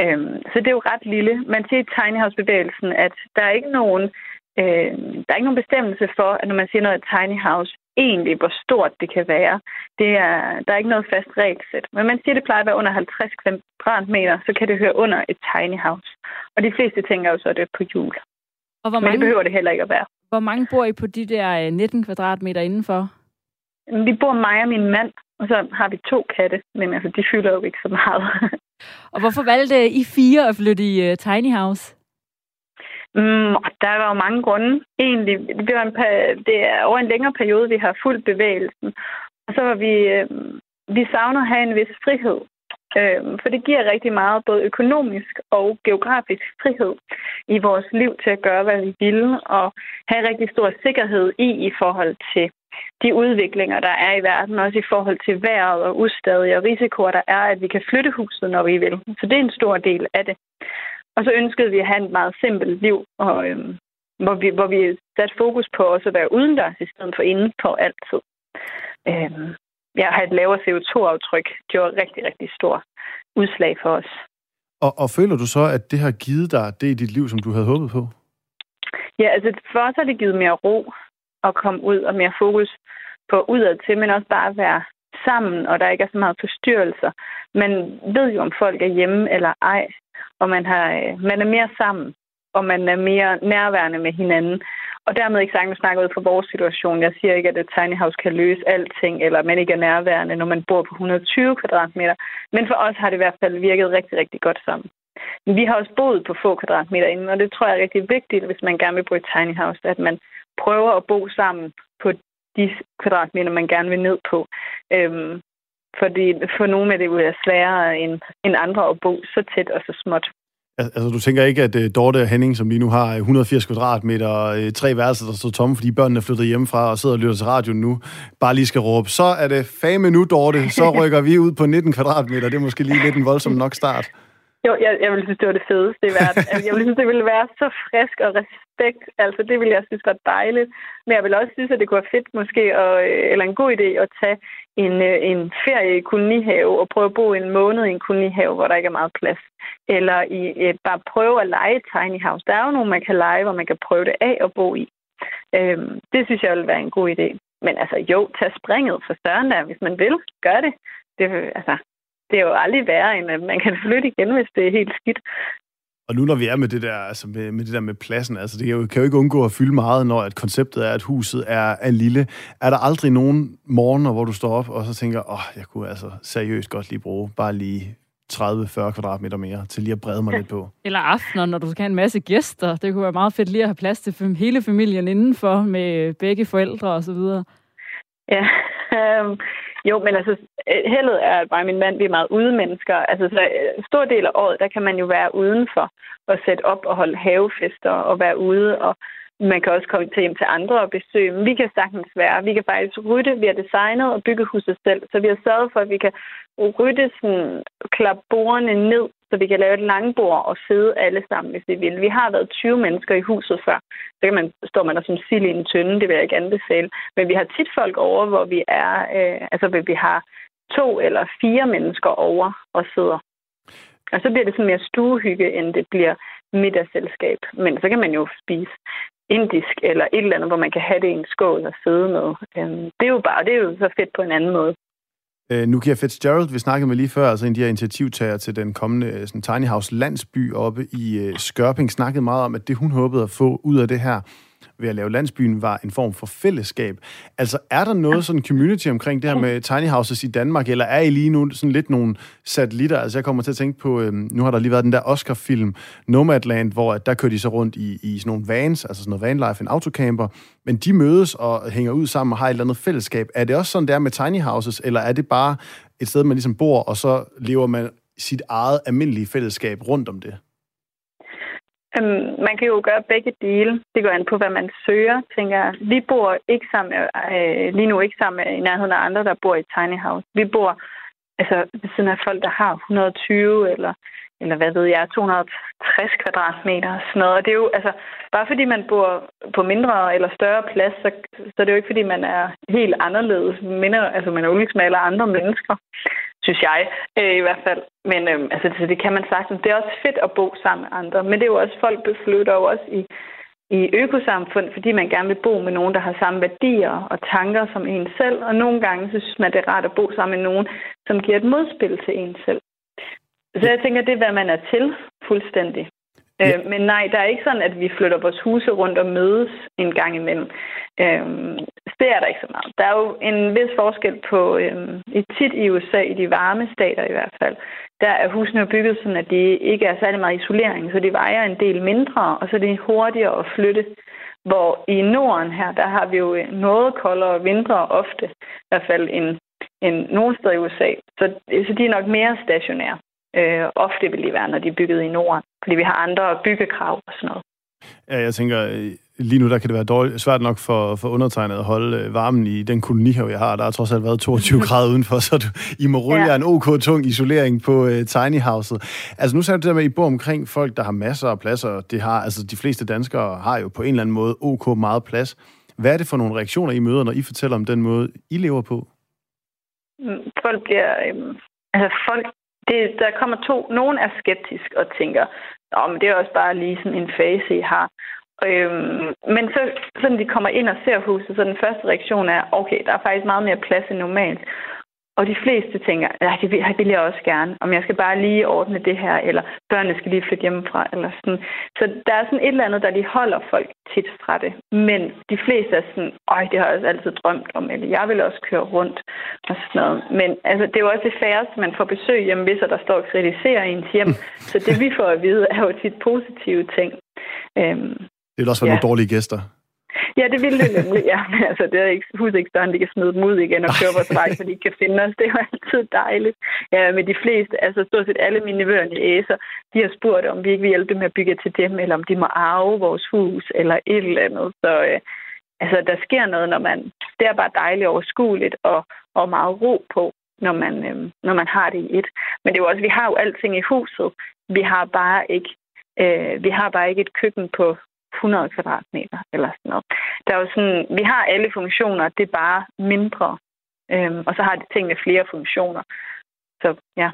Øhm, så det er jo ret lille. Man siger i tiny house-bevægelsen, at der er ikke nogen øh, der er ikke nogen bestemmelse for, at når man siger noget tiny house, egentlig, hvor stort det kan være. Det er, der er ikke noget fast regelsæt. Men man siger, at det plejer at være under 50 kvadratmeter, så kan det høre under et tiny house. Og de fleste tænker jo så, at det er på jul. Og hvor mange, Men det behøver det heller ikke at være. Hvor mange bor I på de der 19 øh, kvadratmeter indenfor? Vi bor mig og min mand, og så har vi to katte, men altså, de fylder jo ikke så meget. og hvorfor valgte I fire at flytte i uh, tiny house? Mm, der var jo mange grunde. Egentlig, det, var en, det er over en længere periode, vi har fulgt bevægelsen. Og så var vi, øh, vi savner at have en vis frihed. Øh, for det giver rigtig meget både økonomisk og geografisk frihed i vores liv til at gøre, hvad vi vil, og have rigtig stor sikkerhed i i forhold til de udviklinger, der er i verden, også i forhold til vejret og ustadige og risikoer, der er, at vi kan flytte huset, når vi vil. Så det er en stor del af det. Og så ønskede vi at have et meget simpelt liv, og, øhm, hvor, vi, hvor vi satte fokus på også at være udendørs i stedet for inde på altid. Øhm, jeg har et lavere CO2-aftryk. Det var rigtig, rigtig stor udslag for os. Og, og føler du så, at det har givet dig det i dit liv, som du havde håbet på? Ja, altså for os har det givet mere ro at komme ud og mere fokus på udad til, men også bare at være sammen, og der ikke er så meget forstyrrelser. Man ved jo, om folk er hjemme eller ej og man, har, øh, man er mere sammen, og man er mere nærværende med hinanden. Og dermed ikke sagt, at snakker ud fra vores situation. Jeg siger ikke, at et tiny house kan løse alting, eller man ikke er nærværende, når man bor på 120 kvadratmeter. Men for os har det i hvert fald virket rigtig, rigtig godt sammen. Men vi har også boet på få kvadratmeter inden, og det tror jeg er rigtig vigtigt, hvis man gerne vil bo i tiny house, at man prøver at bo sammen på de kvadratmeter, man gerne vil ned på. Øhm, fordi for nogle er det jo sværere end, end andre at bo så tæt og så småt. Altså, du tænker ikke, at uh, Dorte og Henning, som lige nu har 180 kvadratmeter, uh, tre værelser, der står tomme, fordi børnene er flyttet hjemmefra og sidder og lytter til radioen nu, bare lige skal råbe, så er det fame nu, Dorte, så rykker vi ud på 19 kvadratmeter. Det er måske lige lidt en voldsom nok start. Jo, jeg, jeg ville synes, det var det fedeste i verden. Altså, jeg ville synes, det ville være så frisk og respekt. Altså, det ville jeg synes var dejligt. Men jeg ville også synes, at det kunne være fedt måske, og, øh, eller en god idé at tage en, øh, en ferie i kolonihave og prøve at bo en måned i en kolonihave, hvor der ikke er meget plads. Eller i, et, bare prøve at lege tiny house. Der er jo nogle, man kan lege, hvor man kan prøve det af og bo i. Øhm, det synes jeg ville være en god idé. Men altså jo, tag springet for søren der, hvis man vil. Gør det. det altså, det er jo aldrig værre, end at man kan flytte igen, hvis det er helt skidt. Og nu når vi er med det der, altså med, med det der med pladsen, altså det kan jo, kan jo ikke undgå at fylde meget, når at konceptet er, at huset er, er lille. Er der aldrig nogen morgener, hvor du står op og så tænker, åh, oh, jeg kunne altså seriøst godt lige bruge bare lige 30-40 kvadratmeter mere til lige at brede mig lidt på. Eller aftener, når du skal have en masse gæster. Det kunne være meget fedt lige at have plads til hele familien indenfor med begge forældre og så videre. Ja, øhm, jo, men altså, øh, heldet er, at mig og min mand, vi er meget ude mennesker. Altså, så en stor del af året, der kan man jo være udenfor og sætte op og holde havefester og være ude, og man kan også komme til hjem til andre og besøge. Men vi kan sagtens være. Vi kan faktisk rydde. Vi har designet og bygget huset selv, så vi har sørget for, at vi kan rydde sådan, klappe bordene ned, så vi kan lave et langbord og sidde alle sammen, hvis vi vil. Vi har været 20 mennesker i huset før. Så kan man, står man der som sild i en tynde, det vil jeg ikke anbefale. Men vi har tit folk over, hvor vi er, øh, altså hvor vi har to eller fire mennesker over og sidder. Og så bliver det sådan mere stuehygge, end det bliver middagsselskab. Men så kan man jo spise indisk eller et eller andet, hvor man kan have det i en skål og sidde med. Øhm, det er jo bare, det er jo så fedt på en anden måde. Øh, Nukia Fitzgerald, vi snakkede med lige før, altså en af de her initiativtager til den kommende øh, sådan, Tiny House landsby oppe i øh, Skørping, snakkede meget om, at det hun håbede at få ud af det her, ved at lave landsbyen var en form for fællesskab. Altså, er der noget sådan community omkring det her med tiny houses i Danmark, eller er I lige nu sådan lidt nogle satellitter? Altså, jeg kommer til at tænke på, øhm, nu har der lige været den der Oscar-film Nomadland, hvor der kører de så rundt i, i sådan nogle vans, altså sådan noget vanlife, en autocamper, men de mødes og hænger ud sammen og har et eller andet fællesskab. Er det også sådan der med tiny houses, eller er det bare et sted, man ligesom bor, og så lever man sit eget almindelige fællesskab rundt om det? Øhm, man kan jo gøre begge dele. Det går an på, hvad man søger, tænker jeg. Vi bor ikke sammen, øh, øh, lige nu ikke sammen i nærheden af andre, der bor i tiny house. Vi bor altså ved siden af folk, der har 120 eller eller hvad ved jeg, 260 kvadratmeter og sådan noget. Og det er jo, altså, bare fordi man bor på mindre eller større plads, så, så er det jo ikke, fordi man er helt anderledes. Minder, altså, man er jo ligesom alle andre mennesker, synes jeg øh, i hvert fald. Men øh, altså, det, det kan man sagtens. Det er også fedt at bo sammen med andre, men det er jo også, folk beflytter jo også i, i økosamfund, fordi man gerne vil bo med nogen, der har samme værdier og tanker som en selv. Og nogle gange så synes man, det er rart at bo sammen med nogen, som giver et modspil til en selv. Så jeg tænker, det er, hvad man er til fuldstændig. Ja. Øh, men nej, der er ikke sådan, at vi flytter vores huse rundt og mødes en gang imellem. Øh, det er der ikke så meget. Der er jo en vis forskel på, øhm, i tit i USA, i de varme stater i hvert fald, der er husene bygget sådan, at de ikke er særlig meget isolering, så de vejer en del mindre, og så er det hurtigere at flytte. Hvor i Norden her, der har vi jo øh, noget koldere vintre ofte, i hvert fald end, end nogle steder i USA. Så, øh, så de er nok mere stationære. Øh, ofte vil de være, når de er bygget i Norden, fordi vi har andre byggekrav og sådan noget. Ja, jeg tænker, øh, lige nu der kan det være dårligt, svært nok for, for undertegnet at holde øh, varmen i den kolonihave, jeg har. Der har trods alt været 22 grader udenfor, så du, I må rulle ja. en ok-tung isolering på uh, tiny houset. Altså nu sagde du det der med, at I bor omkring folk, der har masser af pladser. Det har, altså de fleste danskere har jo på en eller anden måde ok meget plads. Hvad er det for nogle reaktioner, I møder, når I fortæller om den måde, I lever på? Mm, folk bliver... Øhm, altså folk det, der kommer to. Nogen er skeptisk og tænker, Nå, men det er også bare lige sådan en fase, I har. Øhm, men så, sådan de kommer ind og ser huset, så den første reaktion er, okay, der er faktisk meget mere plads end normalt. Og de fleste tænker, ja, det vil, vil jeg også gerne, om jeg skal bare lige ordne det her, eller børnene skal lige flytte hjemmefra, eller sådan. Så der er sådan et eller andet, der de holder folk tit fra det. Men de fleste er sådan, øj, det har jeg også altid drømt om, eller jeg vil også køre rundt, og sådan noget. Men altså, det er jo også det færreste, man får besøg hjemme, hvis der står og kritiserer ens hjem. Så det vi får at vide, er jo tit positive ting. Øhm, det vil også være ja. nogle dårlige gæster. Ja, det ville det nemlig, ja. Men altså, det er ikke, huset ikke større, de kan smide dem ud igen og køre vores vej, så de kan finde os. Det er jo altid dejligt. Ja, med de fleste, altså stort set alle mine nevøer i æser, de har spurgt, om vi ikke vil hjælpe dem med at bygge til dem, eller om de må arve vores hus, eller et eller andet. Så øh, altså, der sker noget, når man... Det er bare dejligt overskueligt og, og meget ro på, når man, øh, når man har det i et. Men det er jo også, vi har jo alting i huset. Vi har bare ikke øh, vi har bare ikke et køkken på 100 kvadratmeter eller sådan noget. Der er jo sådan, vi har alle funktioner, det er bare mindre. Øhm, og så har de tingene flere funktioner. Så ja.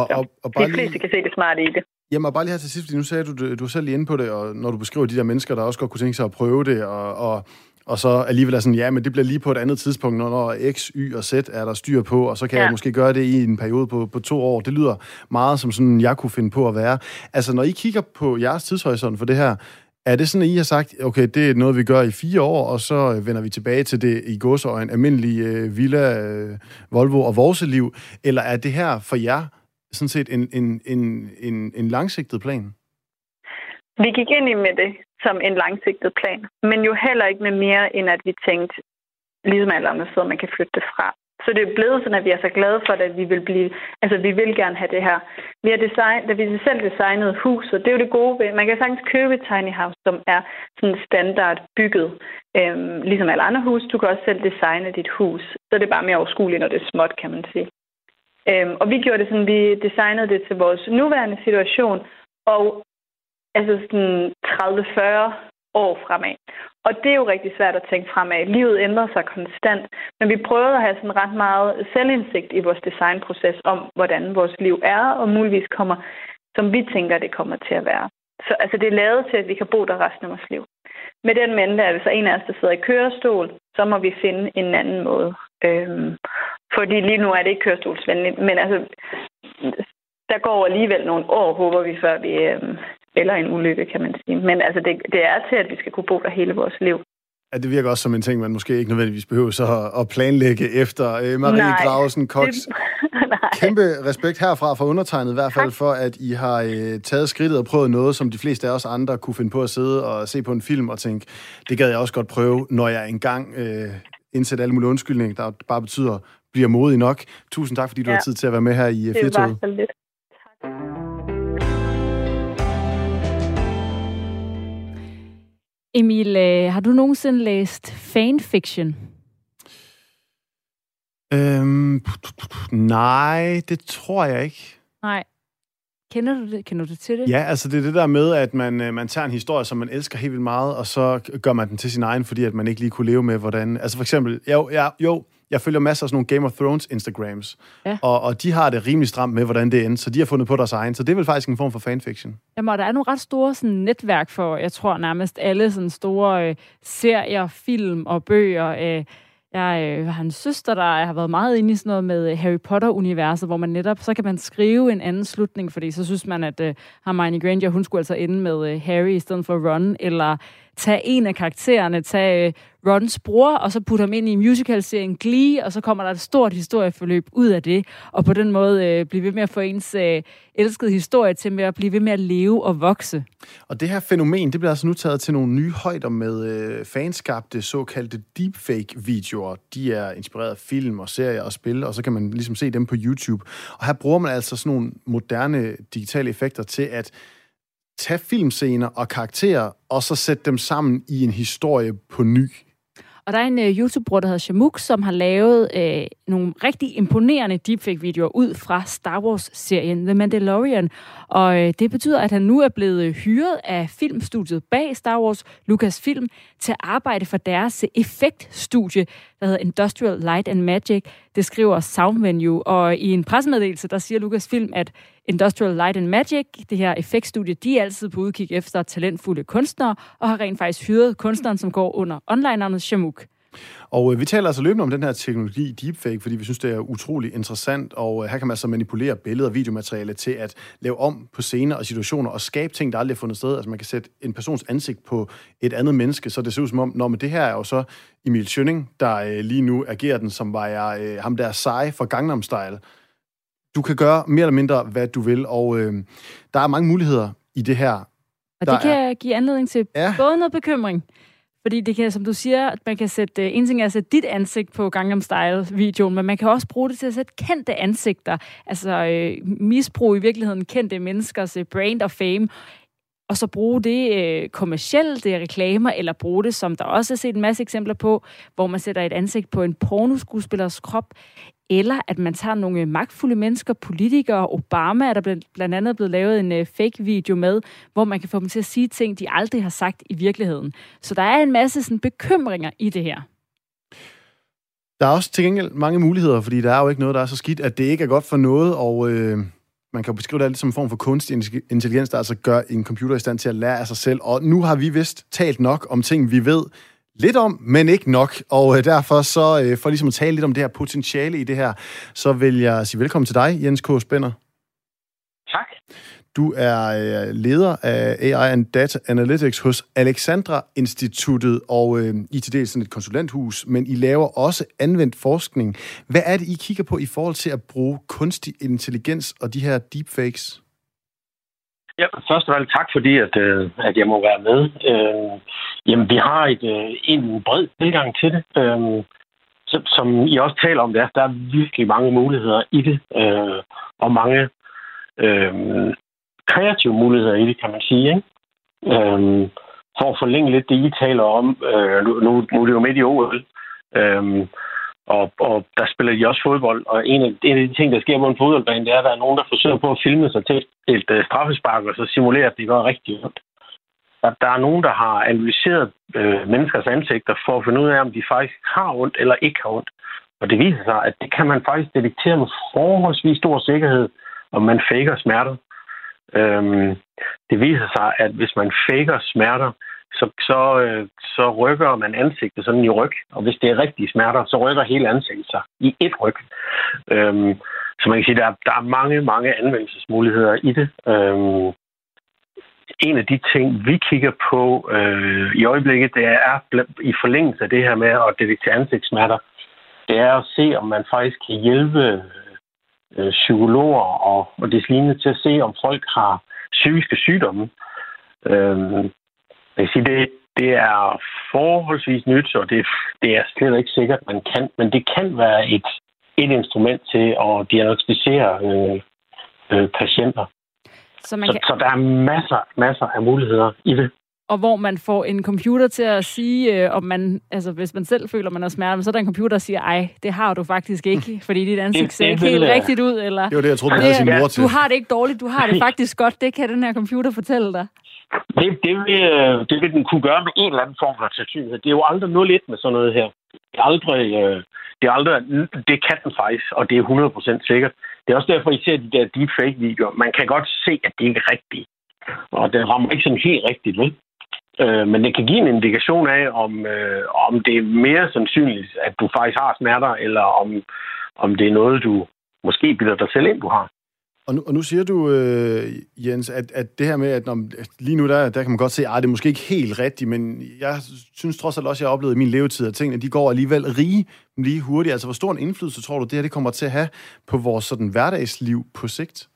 Og, og, og bare de fleste lige... kan se det smarte i det. Jamen, og bare lige her til sidst, fordi nu sagde du, du, er selv lige inde på det, og når du beskriver de der mennesker, der også godt kunne tænke sig at prøve det, og, og, og så alligevel er sådan, ja, men det bliver lige på et andet tidspunkt, når X, Y og Z er der styr på, og så kan ja. jeg måske gøre det i en periode på, på to år. Det lyder meget som sådan, jeg kunne finde på at være. Altså, når I kigger på jeres tidshorisont for det her, er det sådan, at I har sagt, okay, det er noget, vi gør i fire år, og så øh, vender vi tilbage til det i godsøjen almindelige øh, Villa, øh, Volvo og vores liv? Eller er det her for jer sådan set en, en, en, en, en langsigtet plan? Vi gik ind i med det som en langsigtet plan, men jo heller ikke med mere, end at vi tænkte, ligesom alle andre steder, man kan flytte det fra. Så det er blevet sådan, at vi er så glade for det, at vi vil blive, altså vi vil gerne have det her. Vi har design, da vi selv designede huset, det er jo det gode ved, man kan sagtens købe et tiny house, som er sådan standard bygget, øhm, ligesom alle andre hus. Du kan også selv designe dit hus, så det er bare mere overskueligt, når det er småt, kan man sige. Øhm, og vi gjorde det sådan, vi designede det til vores nuværende situation, og altså sådan 30-40 år fremad. Og det er jo rigtig svært at tænke fremad. Livet ændrer sig konstant, men vi prøvede at have sådan ret meget selvindsigt i vores designproces om, hvordan vores liv er, og muligvis kommer, som vi tænker, det kommer til at være. Så altså, det er lavet til, at vi kan bo der resten af vores liv. Med den mente, at hvis der er en af os, der sidder i kørestol, så må vi finde en anden måde. Øhm, fordi lige nu er det ikke kørestolsvenligt, men altså, der går alligevel nogle år, håber vi, før vi, øhm, eller en ulykke, kan man sige. Men altså, det, det er til, at vi skal kunne bo der hele vores liv. Ja, det virker også som en ting, man måske ikke nødvendigvis behøver så at planlægge efter. Øh, Marie Nej, Grausen Cox, kæmpe respekt herfra for undertegnet, i hvert fald tak. for, at I har øh, taget skridtet og prøvet noget, som de fleste af os andre kunne finde på at sidde og se på en film og tænke, det gad jeg også godt prøve, når jeg engang øh, indsætter alle mulige undskyldninger, der bare betyder, bliver modig nok. Tusind tak, fordi du ja. har tid til at være med her i Firtoget. Det var så lidt. Emil, øh, har du nogensinde læst fanfiction? Øhm, nej, det tror jeg ikke. Nej. Kender du det? Kender du til det? Ja, altså det er det der med, at man, øh, man tager en historie, som man elsker helt vildt meget, og så gør man den til sin egen, fordi at man ikke lige kunne leve med, hvordan... Altså for eksempel, jo, ja, jo jeg følger masser af sådan nogle Game of Thrones Instagrams, ja. og, og de har det rimelig stramt med, hvordan det ender, så de har fundet på deres egen, så det er vel faktisk en form for fanfiction. Jamen, der er nogle ret store sådan, netværk for, jeg tror nærmest alle sådan store øh, serier, film og bøger, øh, jeg øh, har en søster, der har været meget inde i sådan noget med øh, Harry Potter-universet, hvor man netop, så kan man skrive en anden slutning, fordi så synes man, at øh, Hermione Granger, hun skulle altså ende med øh, Harry i stedet for Ron, eller tage en af karaktererne, tage øh, Rons bror, og så putte ham ind i musicalserien Glee, og så kommer der et stort historieforløb ud af det, og på den måde øh, blive ved med at få ens øh, elskede historie til med at blive ved med at leve og vokse. Og det her fænomen, det bliver altså nu taget til nogle nye højder med øh, fanskabte såkaldte deepfake-videoer. De er inspireret af film og serier og spil, og så kan man ligesom se dem på YouTube. Og her bruger man altså sådan nogle moderne digitale effekter til at tage filmscener og karakterer, og så sætte dem sammen i en historie på ny. Og der er en øh, uh, YouTube-bruger, der hedder Shamuk, som har lavet uh, nogle rigtig imponerende deepfake-videoer ud fra Star Wars-serien The Mandalorian. Og uh, det betyder, at han nu er blevet hyret af filmstudiet bag Star Wars, Lucasfilm, til at arbejde for deres effektstudie, der hedder Industrial Light and Magic. Det skriver Soundvenue, og i en pressemeddelelse, der siger Lucasfilm, at Industrial Light and Magic, det her effektstudie, de er altid på udkig efter talentfulde kunstnere, og har rent faktisk hyret kunstneren, som går under online-navnet Shamuk. Og øh, vi taler altså løbende om den her teknologi, deepfake, fordi vi synes, det er utrolig interessant, og øh, her kan man altså manipulere billeder og videomateriale til at lave om på scener og situationer og skabe ting, der aldrig har fundet sted. Altså man kan sætte en persons ansigt på et andet menneske, så det ser ud som om, når men det her er jo så Emil Schønning, der øh, lige nu agerer den, som var jeg, øh, ham der seje for Gangnam Style. Du kan gøre mere eller mindre, hvad du vil, og øh, der er mange muligheder i det her. Og det kan er... give anledning til ja. både noget bekymring, fordi det kan, som du siger, at man kan sætte, øh, en ting er at sætte dit ansigt på Gangnam Style-videoen, men man kan også bruge det til at sætte kendte ansigter, altså øh, misbruge i virkeligheden kendte menneskers øh, brand og fame, og så bruge det øh, kommercielt, det er reklamer, eller bruge det, som der også er set en masse eksempler på, hvor man sætter et ansigt på en pornoskuespillers krop, eller at man tager nogle magtfulde mennesker, politikere, Obama er der blandt andet blevet lavet en øh, fake video med, hvor man kan få dem til at sige ting, de aldrig har sagt i virkeligheden. Så der er en masse sådan, bekymringer i det her. Der er også til gengæld mange muligheder, fordi der er jo ikke noget, der er så skidt, at det ikke er godt for noget, og øh, man kan jo beskrive det alt som en form for kunstig intelligens, der altså gør en computer i stand til at lære af sig selv. Og nu har vi vist talt nok om ting, vi ved lidt om, men ikke nok. Og øh, derfor så, øh, for ligesom at tale lidt om det her potentiale i det her, så vil jeg sige velkommen til dig, Jens K. Spænder. Tak. Du er øh, leder af AI and Data Analytics hos Alexandra Instituttet, og øh, I til dels sådan et konsulenthus, men I laver også anvendt forskning. Hvad er det, I kigger på i forhold til at bruge kunstig intelligens og de her deepfakes? Ja, først og fremmest tak fordi, at, øh, at jeg må være med. Øh, jamen, vi har et, øh, en bred tilgang til det. Øh, som, som I også taler om, der, der er virkelig mange muligheder i det, øh, og mange øh, kreative muligheder i det, kan man sige. Ikke? Øh, for at forlænge lidt det, I taler om, øh, nu, nu, nu er det jo midt i OL, øh, og, og der spiller de også fodbold, og en af, en af de ting, der sker på en fodboldbane, det er, at der er nogen, der forsøger på at filme sig til et, uh, straffespark, og så simulere, at det gør rigtig ondt. Der, der er nogen, der har analyseret øh, menneskers ansigter for at finde ud af, om de faktisk har ondt eller ikke har ondt. Og det viser sig, at det kan man faktisk detektere med forholdsvis stor sikkerhed, om man faker smerter. Øhm, det viser sig, at hvis man faker smerter, så, så, øh, så rykker man ansigtet sådan i ryg. Og hvis det er rigtige smerter, så rykker hele ansigtet sig i et ryg. Øhm, så man kan sige, at der, der er mange, mange anvendelsesmuligheder i det. Øhm, en af de ting, vi kigger på øh, i øjeblikket, det er i forlængelse af det her med at detektere ansigtssmerter, det er at se, om man faktisk kan hjælpe øh, psykologer og, og det lignende til at se, om folk har psykiske sygdomme. Øhm, jeg kan sige, det, det er forholdsvis nyt, og det, det er slet ikke sikkert, man kan, men det kan være et, et instrument til at diagnostisere øh, øh, patienter. Så, man kan... så, så der er masser, masser af muligheder i det. Og hvor man får en computer til at sige, øh, om man, altså hvis man selv føler, man har smerte, så er der en computer, der siger, ej, det har du faktisk ikke, fordi dit ansigt ser ikke helt rigtigt ud, eller... Det var det, jeg troede, man havde sin mor til. Du har det ikke dårligt, du har det faktisk godt, det kan den her computer fortælle dig. Det, det, vil, øh, det vil den kunne gøre med en eller anden form for sandsynlighed. Det er jo aldrig noget lidt med sådan noget her. Det er aldrig, øh, det er aldrig, det kan den faktisk, og det er 100% sikkert. Det er også derfor, I ser de der deepfake-videoer. Man kan godt se, at det ikke er rigtigt. Og den rammer ikke sådan helt rigtigt, vel? Øh, men det kan give en indikation af, om, øh, om det er mere sandsynligt, at du faktisk har smerter, eller om, om det er noget, du måske bilder dig selv ind, du har. Og nu, og nu siger du, øh, Jens, at, at det her med, at når, lige nu der, der kan man godt se, at det er måske ikke helt rigtigt, men jeg synes trods alt også, at jeg har oplevet i min levetid, at tingene de går alligevel rige lige hurtigt. Altså, hvor stor en indflydelse tror du, det her det kommer til at have på vores sådan, hverdagsliv på sigt?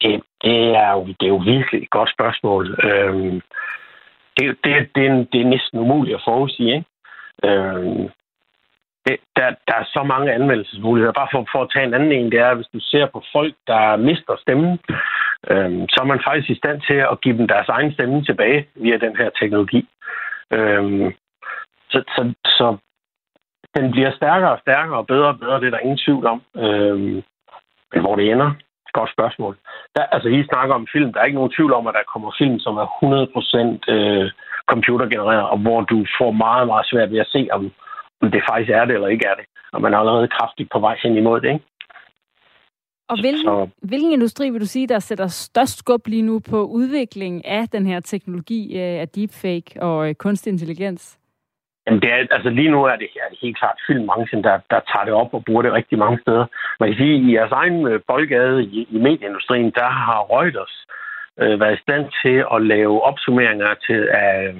Det, det, er, jo, det er jo virkelig et godt spørgsmål. Øhm, det, det, det, er, det er næsten umuligt at forudsige. Ikke? Øh, det, der, der er så mange anmeldelsesmuligheder. Bare for, for at tage en anden en, det er, hvis du ser på folk, der mister stemmen, øh, så er man faktisk i stand til at give dem deres egen stemme tilbage via den her teknologi. Øh, så, så, så den bliver stærkere og stærkere og bedre og bedre, det er der ingen tvivl om. Øh, men hvor det ender, godt spørgsmål. Der, altså, I snakker om film. Der er ikke nogen tvivl om, at der kommer film, som er 100% øh, computergenereret, og hvor du får meget, meget svært ved at se, om, om det faktisk er det eller ikke er det. Og man er allerede kraftigt på vej hen imod det, ikke? Og hvilken, så, hvilken industri vil du sige, der sætter størst skub lige nu på udvikling af den her teknologi øh, af deepfake og øh, kunstig intelligens? Jamen det er, altså lige nu er det, er det helt klart filmbranchen, der, der tager det op og bruger det rigtig mange steder. Man kan sige, at i jeres egen øh, boldgade i, i medieindustrien, der har Reuters øh, været i stand til at lave opsummeringer til, af,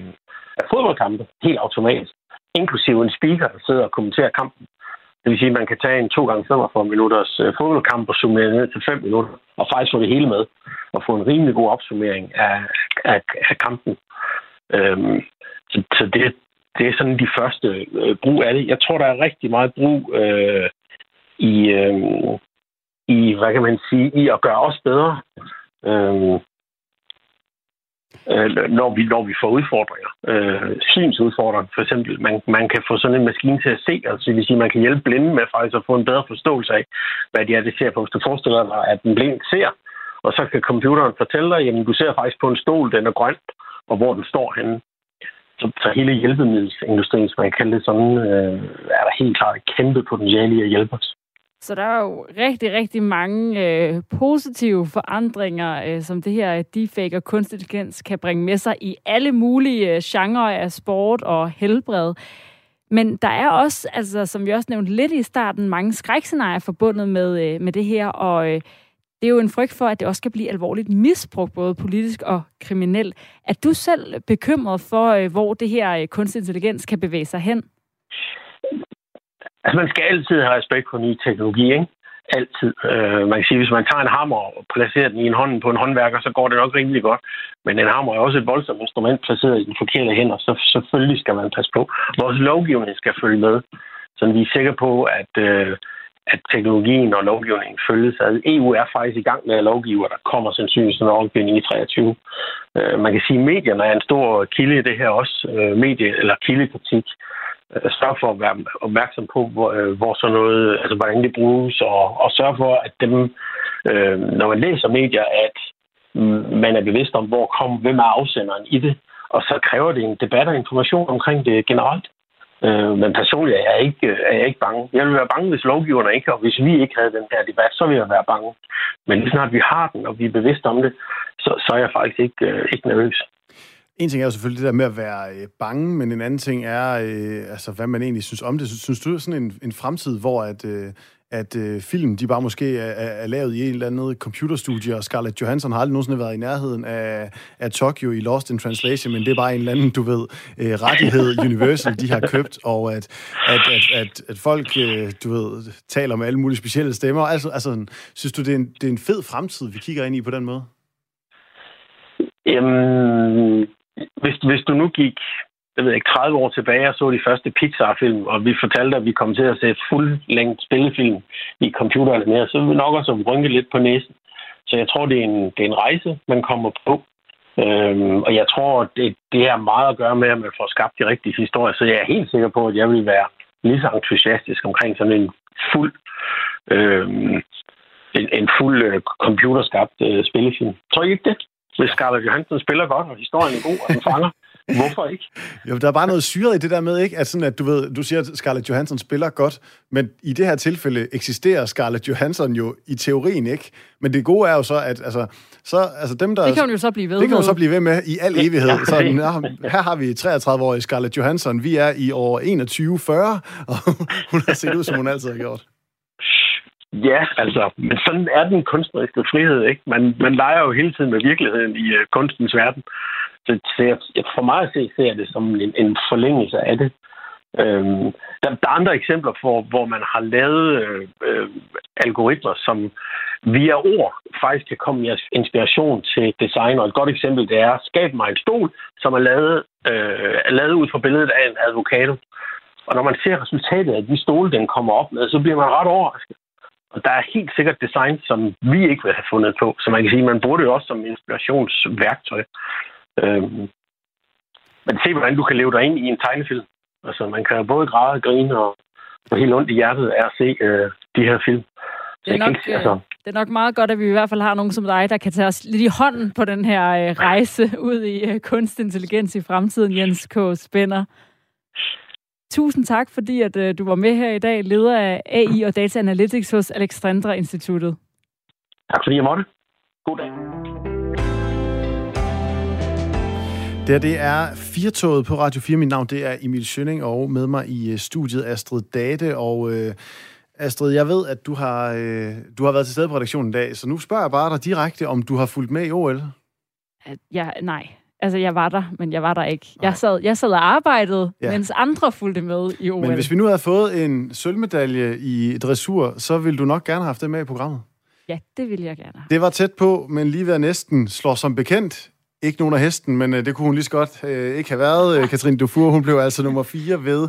af fodboldkampe helt automatisk inklusive en speaker, der sidder og kommenterer kampen. Det vil sige, at man kan tage en 2 gange 45 minutters øh, fodboldkamp og summere ned til 5 minutter, og faktisk få det hele med, og få en rimelig god opsummering af, af, af kampen. Øhm, så, så det, det er sådan de første øh, brug af det. Jeg tror, der er rigtig meget brug øh, i, øh, i, hvad kan man sige, i at gøre os bedre. Øh, øh, når, vi, når vi får udfordringer. Øh, synsudfordringer, for eksempel. Man, man kan få sådan en maskine til at se, altså det vil sige, man kan hjælpe blinde med faktisk at få en bedre forståelse af, hvad det er, det ser på. Hvis du forestiller dig, at den blind ser, og så kan computeren fortælle dig, jamen du ser faktisk på en stol, den er grøn, og hvor den står henne. Så, så hele hjælpemiddelsindustrien, som man kalder det sådan, øh, er der helt klart et kæmpe potentiale i at hjælpe os. Så der er jo rigtig, rigtig mange øh, positive forandringer, øh, som det her deepfake og kunstig intelligens kan bringe med sig i alle mulige øh, genrer af sport og helbred. Men der er også, altså, som vi også nævnte lidt i starten, mange skrækscenarier forbundet med, øh, med det her, og øh, det er jo en frygt for, at det også kan blive alvorligt misbrugt, både politisk og kriminelt. Er du selv bekymret for, øh, hvor det her øh, kunstig intelligens kan bevæge sig hen? Altså, man skal altid have respekt for ny teknologi, ikke? Altid. Øh, man kan sige, hvis man tager en hammer og placerer den i en hånd på en håndværker, så går det nok rimelig godt. Men en hammer er også et voldsomt instrument placeret i den forkerte hænder, så selvfølgelig skal man passe på. Vores lovgivning skal følge med, så vi er sikre på, at, øh, at teknologien og lovgivningen følges ad. EU er faktisk i gang med at lovgive, og der kommer sandsynligvis en lovgivning i 23. Øh, man kan sige, at medierne er en stor kilde i det her også. Øh, medie- eller kildekritik Øh, sørge for at være opmærksom på, hvor, øh, hvor sådan noget, altså hvordan det bruges, og, og sørge for, at dem, øh, når man læser medier, at man er bevidst om, hvor kom, hvem er afsenderen i det, og så kræver det en debat og information omkring det generelt. Øh, men personligt er jeg, ikke, er jeg ikke bange. Jeg ville være bange, hvis lovgiverne ikke, og hvis vi ikke havde den her debat, så ville jeg være bange. Men lige snart vi har den, og vi er bevidste om det, så, så er jeg faktisk ikke, øh, ikke nervøs. En ting er jo selvfølgelig det der med at være øh, bange, men en anden ting er, øh, altså, hvad man egentlig synes om det. Synes du sådan en, en fremtid, hvor at, øh, at øh, film, de bare måske er, er, er lavet i en eller anden computerstudie, og Scarlett Johansson har aldrig nogensinde været i nærheden af, af Tokyo i Lost in Translation, men det er bare en eller anden, du ved, øh, rettighed Universal, de har købt, og at, at, at, at, at folk, øh, du ved, taler med alle mulige specielle stemmer. Altså, altså synes du, det er, en, det er en fed fremtid, vi kigger ind i på den måde? Jamen, hvis, hvis du nu gik jeg ved ikke, 30 år tilbage og så de første Pixar-film, og vi fortalte, at vi kom til at se fuldlængt spillefilm i computeranimeret, så vi nok også rynke lidt på næsen. Så jeg tror, det er, en, det er en rejse, man kommer på. Øhm, og jeg tror, det, det er meget at gøre med, at man får skabt de rigtige historier. Så jeg er helt sikker på, at jeg vil være lige så entusiastisk omkring sådan en fuld øhm, en, en fuld øh, computerskabt øh, spillefilm. Tror I ikke det? Hvis Scarlett Johansson spiller godt, og historien er god, og den fanger. Hvorfor ikke? Jo, der er bare noget syret i det der med, ikke? At, sådan, at du, ved, du siger, at Scarlett Johansson spiller godt, men i det her tilfælde eksisterer Scarlett Johansson jo i teorien ikke. Men det gode er jo så, at altså, så, altså dem, der... Det kan hun jo så blive ved Det kan hun så blive ved med i al evighed. Ja, så, ja, her har vi 33-årige Scarlett Johansson. Vi er i år 2140, og hun har set ud, som hun altid har gjort. Ja, altså, men sådan er den kunstneriske frihed, ikke? Man, man leger jo hele tiden med virkeligheden i uh, kunstens verden. Så, så jeg, for mig at se, ser jeg det som en, en forlængelse af det. Øhm, der, der er andre eksempler, for, hvor man har lavet øh, øh, algoritmer, som via ord faktisk kan komme i inspiration til design. Og et godt eksempel, det er, skab mig en stol, som er lavet, øh, er lavet ud fra billedet af en advokat. Og når man ser resultatet af de stole, den kommer op med, så bliver man ret overrasket. Og der er helt sikkert design, som vi ikke vil have fundet på. Så man kan sige, man bruger det jo også som inspirationsværktøj. Øhm, men se, hvordan du kan leve dig ind i en tegnefilm. Altså, man kan både græde og grine og, og helt ondt i hjertet af at se øh, de her film. Det er, nok, ikke, altså... det er nok meget godt, at vi i hvert fald har nogen som dig, der kan tage os lidt i hånden på den her øh, rejse ud i øh, kunstig intelligens i fremtiden, Jens K. Spænder. Tusind tak, fordi at, øh, du var med her i dag, leder af AI og Data Analytics hos Alexandra Instituttet. Tak fordi jeg måtte. God dag. Det, her, det er Firtoget på Radio 4. Mit navn det er Emil Schønning, og med mig i øh, studiet Astrid Date. Og øh, Astrid, jeg ved, at du har, øh, du har været til stede på redaktionen i dag, så nu spørger jeg bare dig direkte, om du har fulgt med i OL. Ja, nej, Altså, jeg var der, men jeg var der ikke. Jeg sad, jeg sad og arbejdede, ja. mens andre fulgte med i OL. Men hvis vi nu havde fået en sølvmedalje i dressur, så ville du nok gerne have haft det med i programmet. Ja, det ville jeg gerne have. Det var tæt på, men lige ved næsten slår som bekendt. Ikke nogen af hesten, men øh, det kunne hun lige så godt øh, ikke have været. Katrine Dufour, hun blev altså nummer 4 ved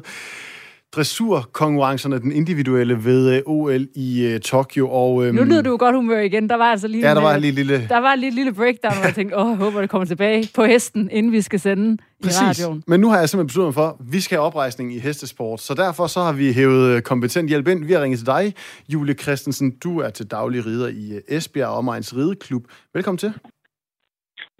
dressurkonkurrencerne, den individuelle ved øh, OL i uh, Tokyo. Og, øhm, nu lyder du godt humør igen. Der var altså lige ja, der var en lille, lille... Der var en lille, breakdown, hvor jeg tænkte, åh, jeg håber, det kommer tilbage på hesten, inden vi skal sende Præcis. i radioen. Men nu har jeg simpelthen besluttet for, at vi skal have oprejsning i hestesport. Så derfor så har vi hævet øh, kompetent hjælp ind. Vi har ringet til dig, Julie Christensen. Du er til daglig rider i Esbjerg Omegns Rideklub. Velkommen til.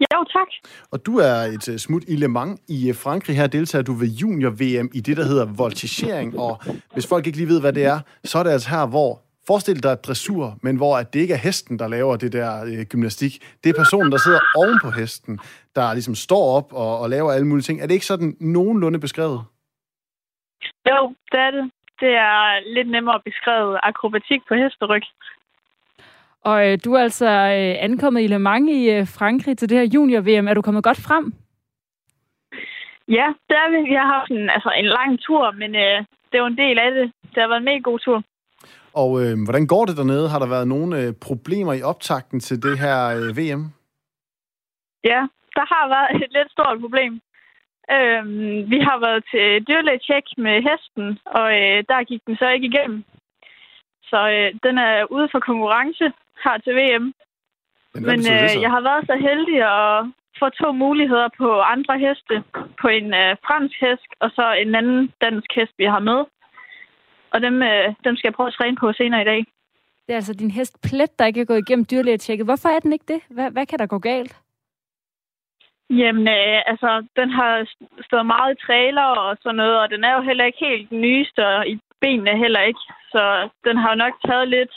Jo, tak. Og du er et uh, smut i Le Mans i uh, Frankrig. Her deltager du ved junior-VM i det, der hedder voltigering. Og hvis folk ikke lige ved, hvad det er, så er det altså her, hvor Forestil dig dressur, men hvor at det ikke er hesten, der laver det der øh, gymnastik. Det er personen, der sidder oven på hesten, der ligesom står op og, og laver alle mulige ting. Er det ikke sådan nogenlunde beskrevet? Jo, det er det. Det er lidt nemmere beskrevet akrobatik på hesteryg. Og øh, du er altså øh, ankommet i Le Mans i øh, Frankrig til det her junior-VM. Er du kommet godt frem? Ja, det er vi. Vi har haft en, altså, en lang tur, men øh, det var en del af det. Det har været en mega god tur. Og øh, hvordan går det dernede? Har der været nogle øh, problemer i optakten til det her øh, VM? Ja, der har været et lidt stort problem. Øh, vi har været til dyrlægetjek med hesten, og øh, der gik den så ikke igennem. Så øh, den er ude for konkurrence her til VM. Men, Men øh, jeg har været så heldig at få to muligheder på andre heste. På en øh, fransk hest, og så en anden dansk hest, vi har med. Og dem, øh, dem skal jeg prøve at træne på senere i dag. Det er altså din hest Plet, der ikke er gået igennem dyrlægetjekket. Hvorfor er den ikke det? Hvad, hvad kan der gå galt? Jamen, øh, altså, den har stået meget i trailer og sådan noget, og den er jo heller ikke helt den nyeste, og i benene heller ikke. Så den har nok taget lidt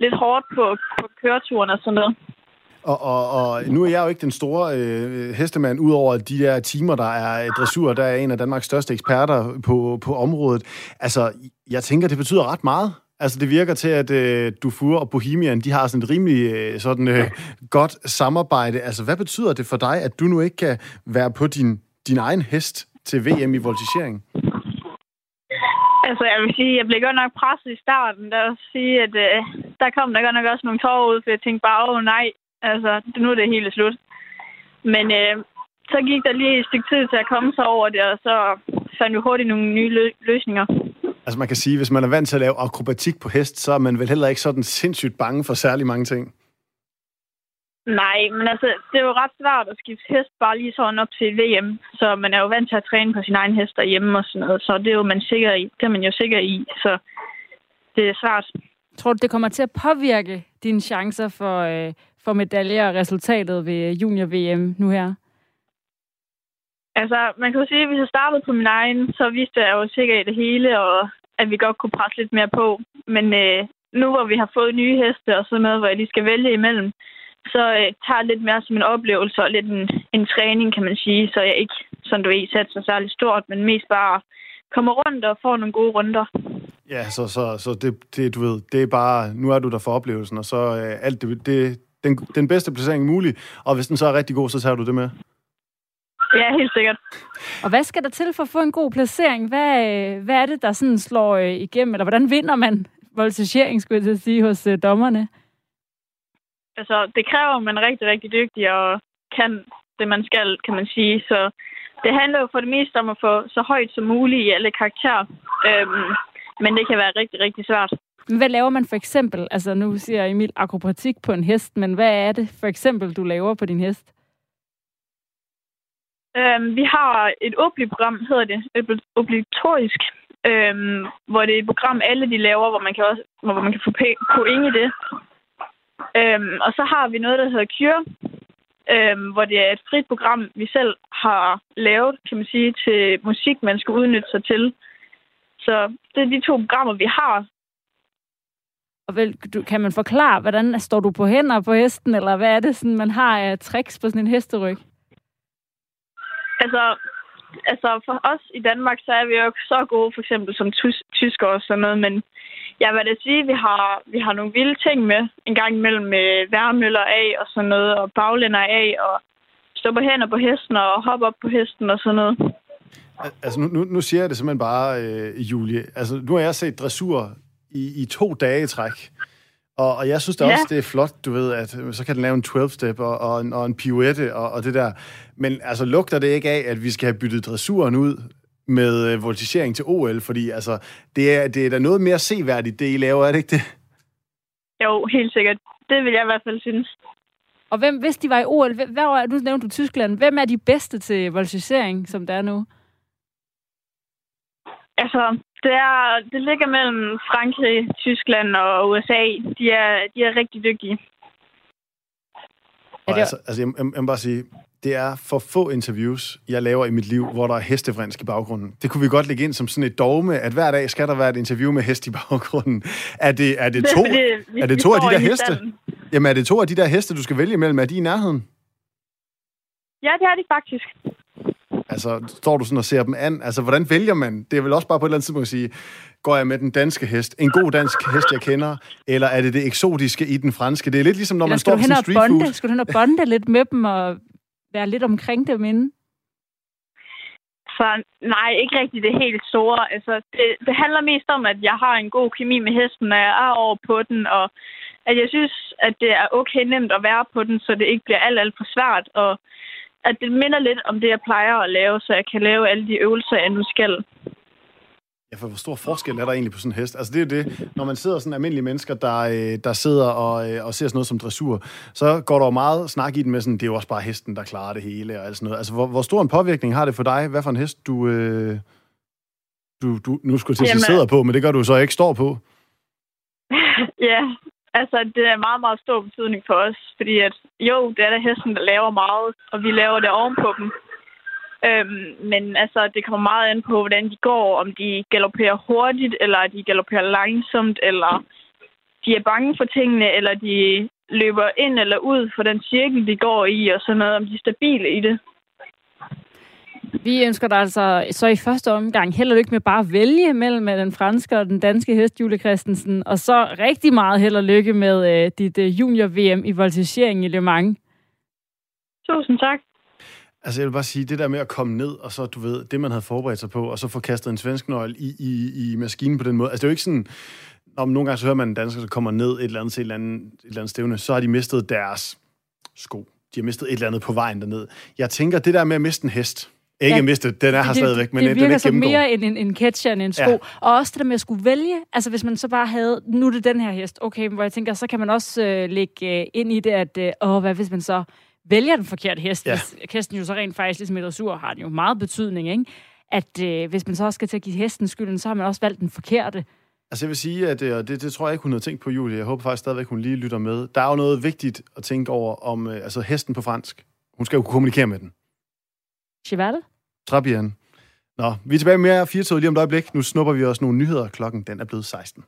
lidt hårdt på, på køreturen og sådan noget. Og, og, og nu er jeg jo ikke den store øh, hestemand, udover de der timer, der er øh, dressur, der er en af Danmarks største eksperter på, på området. Altså, jeg tænker, det betyder ret meget. Altså, det virker til, at øh, Dufour og Bohemian, de har sådan et rimelig øh, sådan, øh, godt samarbejde. Altså, hvad betyder det for dig, at du nu ikke kan være på din, din egen hest til VM i voltigering? Altså, jeg vil sige, jeg blev godt nok presset i starten. Der vil sige, at øh, der kom der godt nok også nogle tårer ud, for jeg tænkte bare, åh nej, altså, nu er det helt slut. Men øh, så gik der lige et stykke tid til at komme sig over det, og så fandt vi hurtigt nogle nye lø- løsninger. Altså man kan sige, hvis man er vant til at lave akrobatik på hest, så er man vel heller ikke sådan sindssygt bange for særlig mange ting. Nej, men altså, det er jo ret svært at skifte hest bare lige sådan op til VM. Så man er jo vant til at træne på sin egen hest derhjemme og sådan noget. Så det er jo man sikker i. Det er man jo sikker i. Så det er svært. Tror du, det kommer til at påvirke dine chancer for, øh, for medaljer og resultatet ved junior-VM nu her? Altså, man kan jo sige, at hvis jeg startede på min egen, så vidste jeg jo sikkert i det hele, og at vi godt kunne presse lidt mere på. Men øh, nu hvor vi har fået nye heste og sådan noget, hvor jeg lige skal vælge imellem, så øh, tager det lidt mere som en oplevelse og lidt en, en træning, kan man sige, så jeg ikke, som du ved, sætter sig særlig stort, men mest bare kommer rundt og får nogle gode runder. Ja, så, så, så det, det, du ved, det er bare, nu er du der for oplevelsen, og så øh, alt det, det den, den bedste placering mulig, og hvis den så er rigtig god, så tager du det med. Ja, helt sikkert. Og hvad skal der til for at få en god placering? Hvad, hvad er det, der sådan slår øh, igennem? Eller hvordan vinder man voltigering, skulle jeg til at sige, hos øh, dommerne? Altså, det kræver, at man er rigtig, rigtig dygtig og kan det, man skal, kan man sige. Så det handler jo for det meste om at få så højt som muligt i alle karakterer. Øhm, men det kan være rigtig, rigtig svært. Hvad laver man for eksempel? Altså, nu siger Emil akrobatik på en hest, men hvad er det for eksempel, du laver på din hest? Øhm, vi har et program, hedder det, obligatorisk, øhm, hvor det er et program, alle de laver, hvor man kan, også, hvor man kan få point i det. Øhm, og så har vi noget, der hedder Cure, øhm, hvor det er et frit program, vi selv har lavet, kan man sige, til musik, man skal udnytte sig til. Så det er de to programmer, vi har. Og vel, du, kan man forklare, hvordan står du på hænder på hesten, eller hvad er det, sådan, man har af tricks på sådan en hesteryg? Altså, altså for os i Danmark, så er vi jo så gode, for eksempel som tys- tysker og sådan noget, men jeg vil da sige, at vi har, vi har nogle vilde ting med en gang imellem med værmøller af og sådan noget, og baglænder af, og stå på hænder på hesten og hoppe op på hesten og sådan noget. Altså, nu, nu, nu siger jeg det simpelthen bare, øh, Julie. Altså, nu har jeg set dressur i, i to dage i træk. Og, og jeg synes da ja. også, det er flot, du ved, at så kan den lave en 12-step og, og, en, og en pirouette og, og det der. Men altså, lugter det ikke af, at vi skal have byttet dressuren ud med øh, voltigering til OL? Fordi altså, det er, det er da noget mere seværdigt, det I laver, er det ikke det? Jo, helt sikkert. Det vil jeg i hvert fald synes. Og hvem, hvis de var i OL, hvad var, nu nævnte du Tyskland, hvem er de bedste til voltigering, som der er nu? Altså, det, er, det ligger mellem Frankrig, Tyskland og USA. De er, de er rigtig dygtige. Og altså, altså jeg, jeg, jeg må bare sige, det er for få interviews, jeg laver i mit liv, hvor der er hestefransk i baggrunden. Det kunne vi godt lægge ind som sådan et dogme, at hver dag skal der være et interview med hest i baggrunden. Er det, er det to, det, det, er det to af de der heste? Jamen, er det to af de der heste, du skal vælge imellem? Er de i nærheden? Ja, det er de faktisk. Altså, står du sådan og ser dem an? Altså, hvordan vælger man? Det er vel også bare på et eller andet tidspunkt at sige, går jeg med den danske hest, en god dansk hest, jeg kender, eller er det det eksotiske i den franske? Det er lidt ligesom, når man står på street bonde, food. Skal du hen og bonde lidt med dem og være lidt omkring dem inden? Så nej, ikke rigtig det helt store. Altså, det, det handler mest om, at jeg har en god kemi med hesten, og jeg er over på den, og at jeg synes, at det er okay nemt at være på den, så det ikke bliver alt, alt for svært. Og at det minder lidt om det, jeg plejer at lave, så jeg kan lave alle de øvelser, jeg nu skal. Ja, for hvor stor forskel er der egentlig på sådan en hest? Altså det er det, når man sidder sådan almindelige mennesker, der, øh, der sidder og, øh, og ser sådan noget som dressur, så går der jo meget snak i den med sådan, det er jo også bare hesten, der klarer det hele og alt sådan noget. Altså hvor, hvor stor en påvirkning har det for dig? Hvad for en hest du, øh, du, du nu skulle til at sige sidder på, men det gør du så ikke står på? ja, Altså, det er meget, meget stor betydning for os, fordi at jo, det er der hesten, der laver meget, og vi laver det ovenpå dem. Øhm, men altså, det kommer meget an på, hvordan de går, om de galopperer hurtigt, eller de galopperer langsomt, eller de er bange for tingene, eller de løber ind eller ud for den cirkel, de går i, og sådan noget, om de er stabile i det. Vi ønsker dig altså så i første omgang held og lykke med bare at vælge mellem den franske og den danske hest, Julie Christensen, og så rigtig meget held og lykke med uh, dit uh, junior-VM i voltigering i Le Mans. Tusind tak. Altså, jeg vil bare sige, det der med at komme ned, og så, du ved, det man havde forberedt sig på, og så få kastet en svensk nøgle i, i, i maskinen på den måde. Altså, det er jo ikke sådan, om nogle gange så hører man en dansker, der kommer ned et eller andet til et eller andet, et eller andet stævne, så har de mistet deres sko. De har mistet et eller andet på vejen derned. Jeg tænker, det der med at miste en hest, Ikke ja, mistet, den er her det, stadigvæk, men det den virker ikke som gennemgå. mere end en, en catcher end en sko. Ja. Og også det der med at skulle vælge, altså hvis man så bare havde, nu er det den her hest, okay, hvor jeg tænker, så kan man også øh, lægge øh, ind i det, at øh, åh, hvad hvis man så vælger den forkerte hest, Ja. hvis hesten jo så rent faktisk, ligesom i dressur, har den jo meget betydning, ikke? At øh, hvis man så også skal til at give hesten skylden, så har man også valgt den forkerte. Altså jeg vil sige, at øh, og det, det tror jeg ikke, hun havde tænkt på, Julie. Jeg håber faktisk stadigvæk, hun lige lytter med. Der er jo noget vigtigt at tænke over om øh, altså hesten på fransk. Hun skal jo kunne kommunikere med den. Cheval? Trabian. Nå, vi er tilbage med mere 4 lige om et øjeblik. Nu snupper vi også nogle nyheder. Klokken den er blevet 16.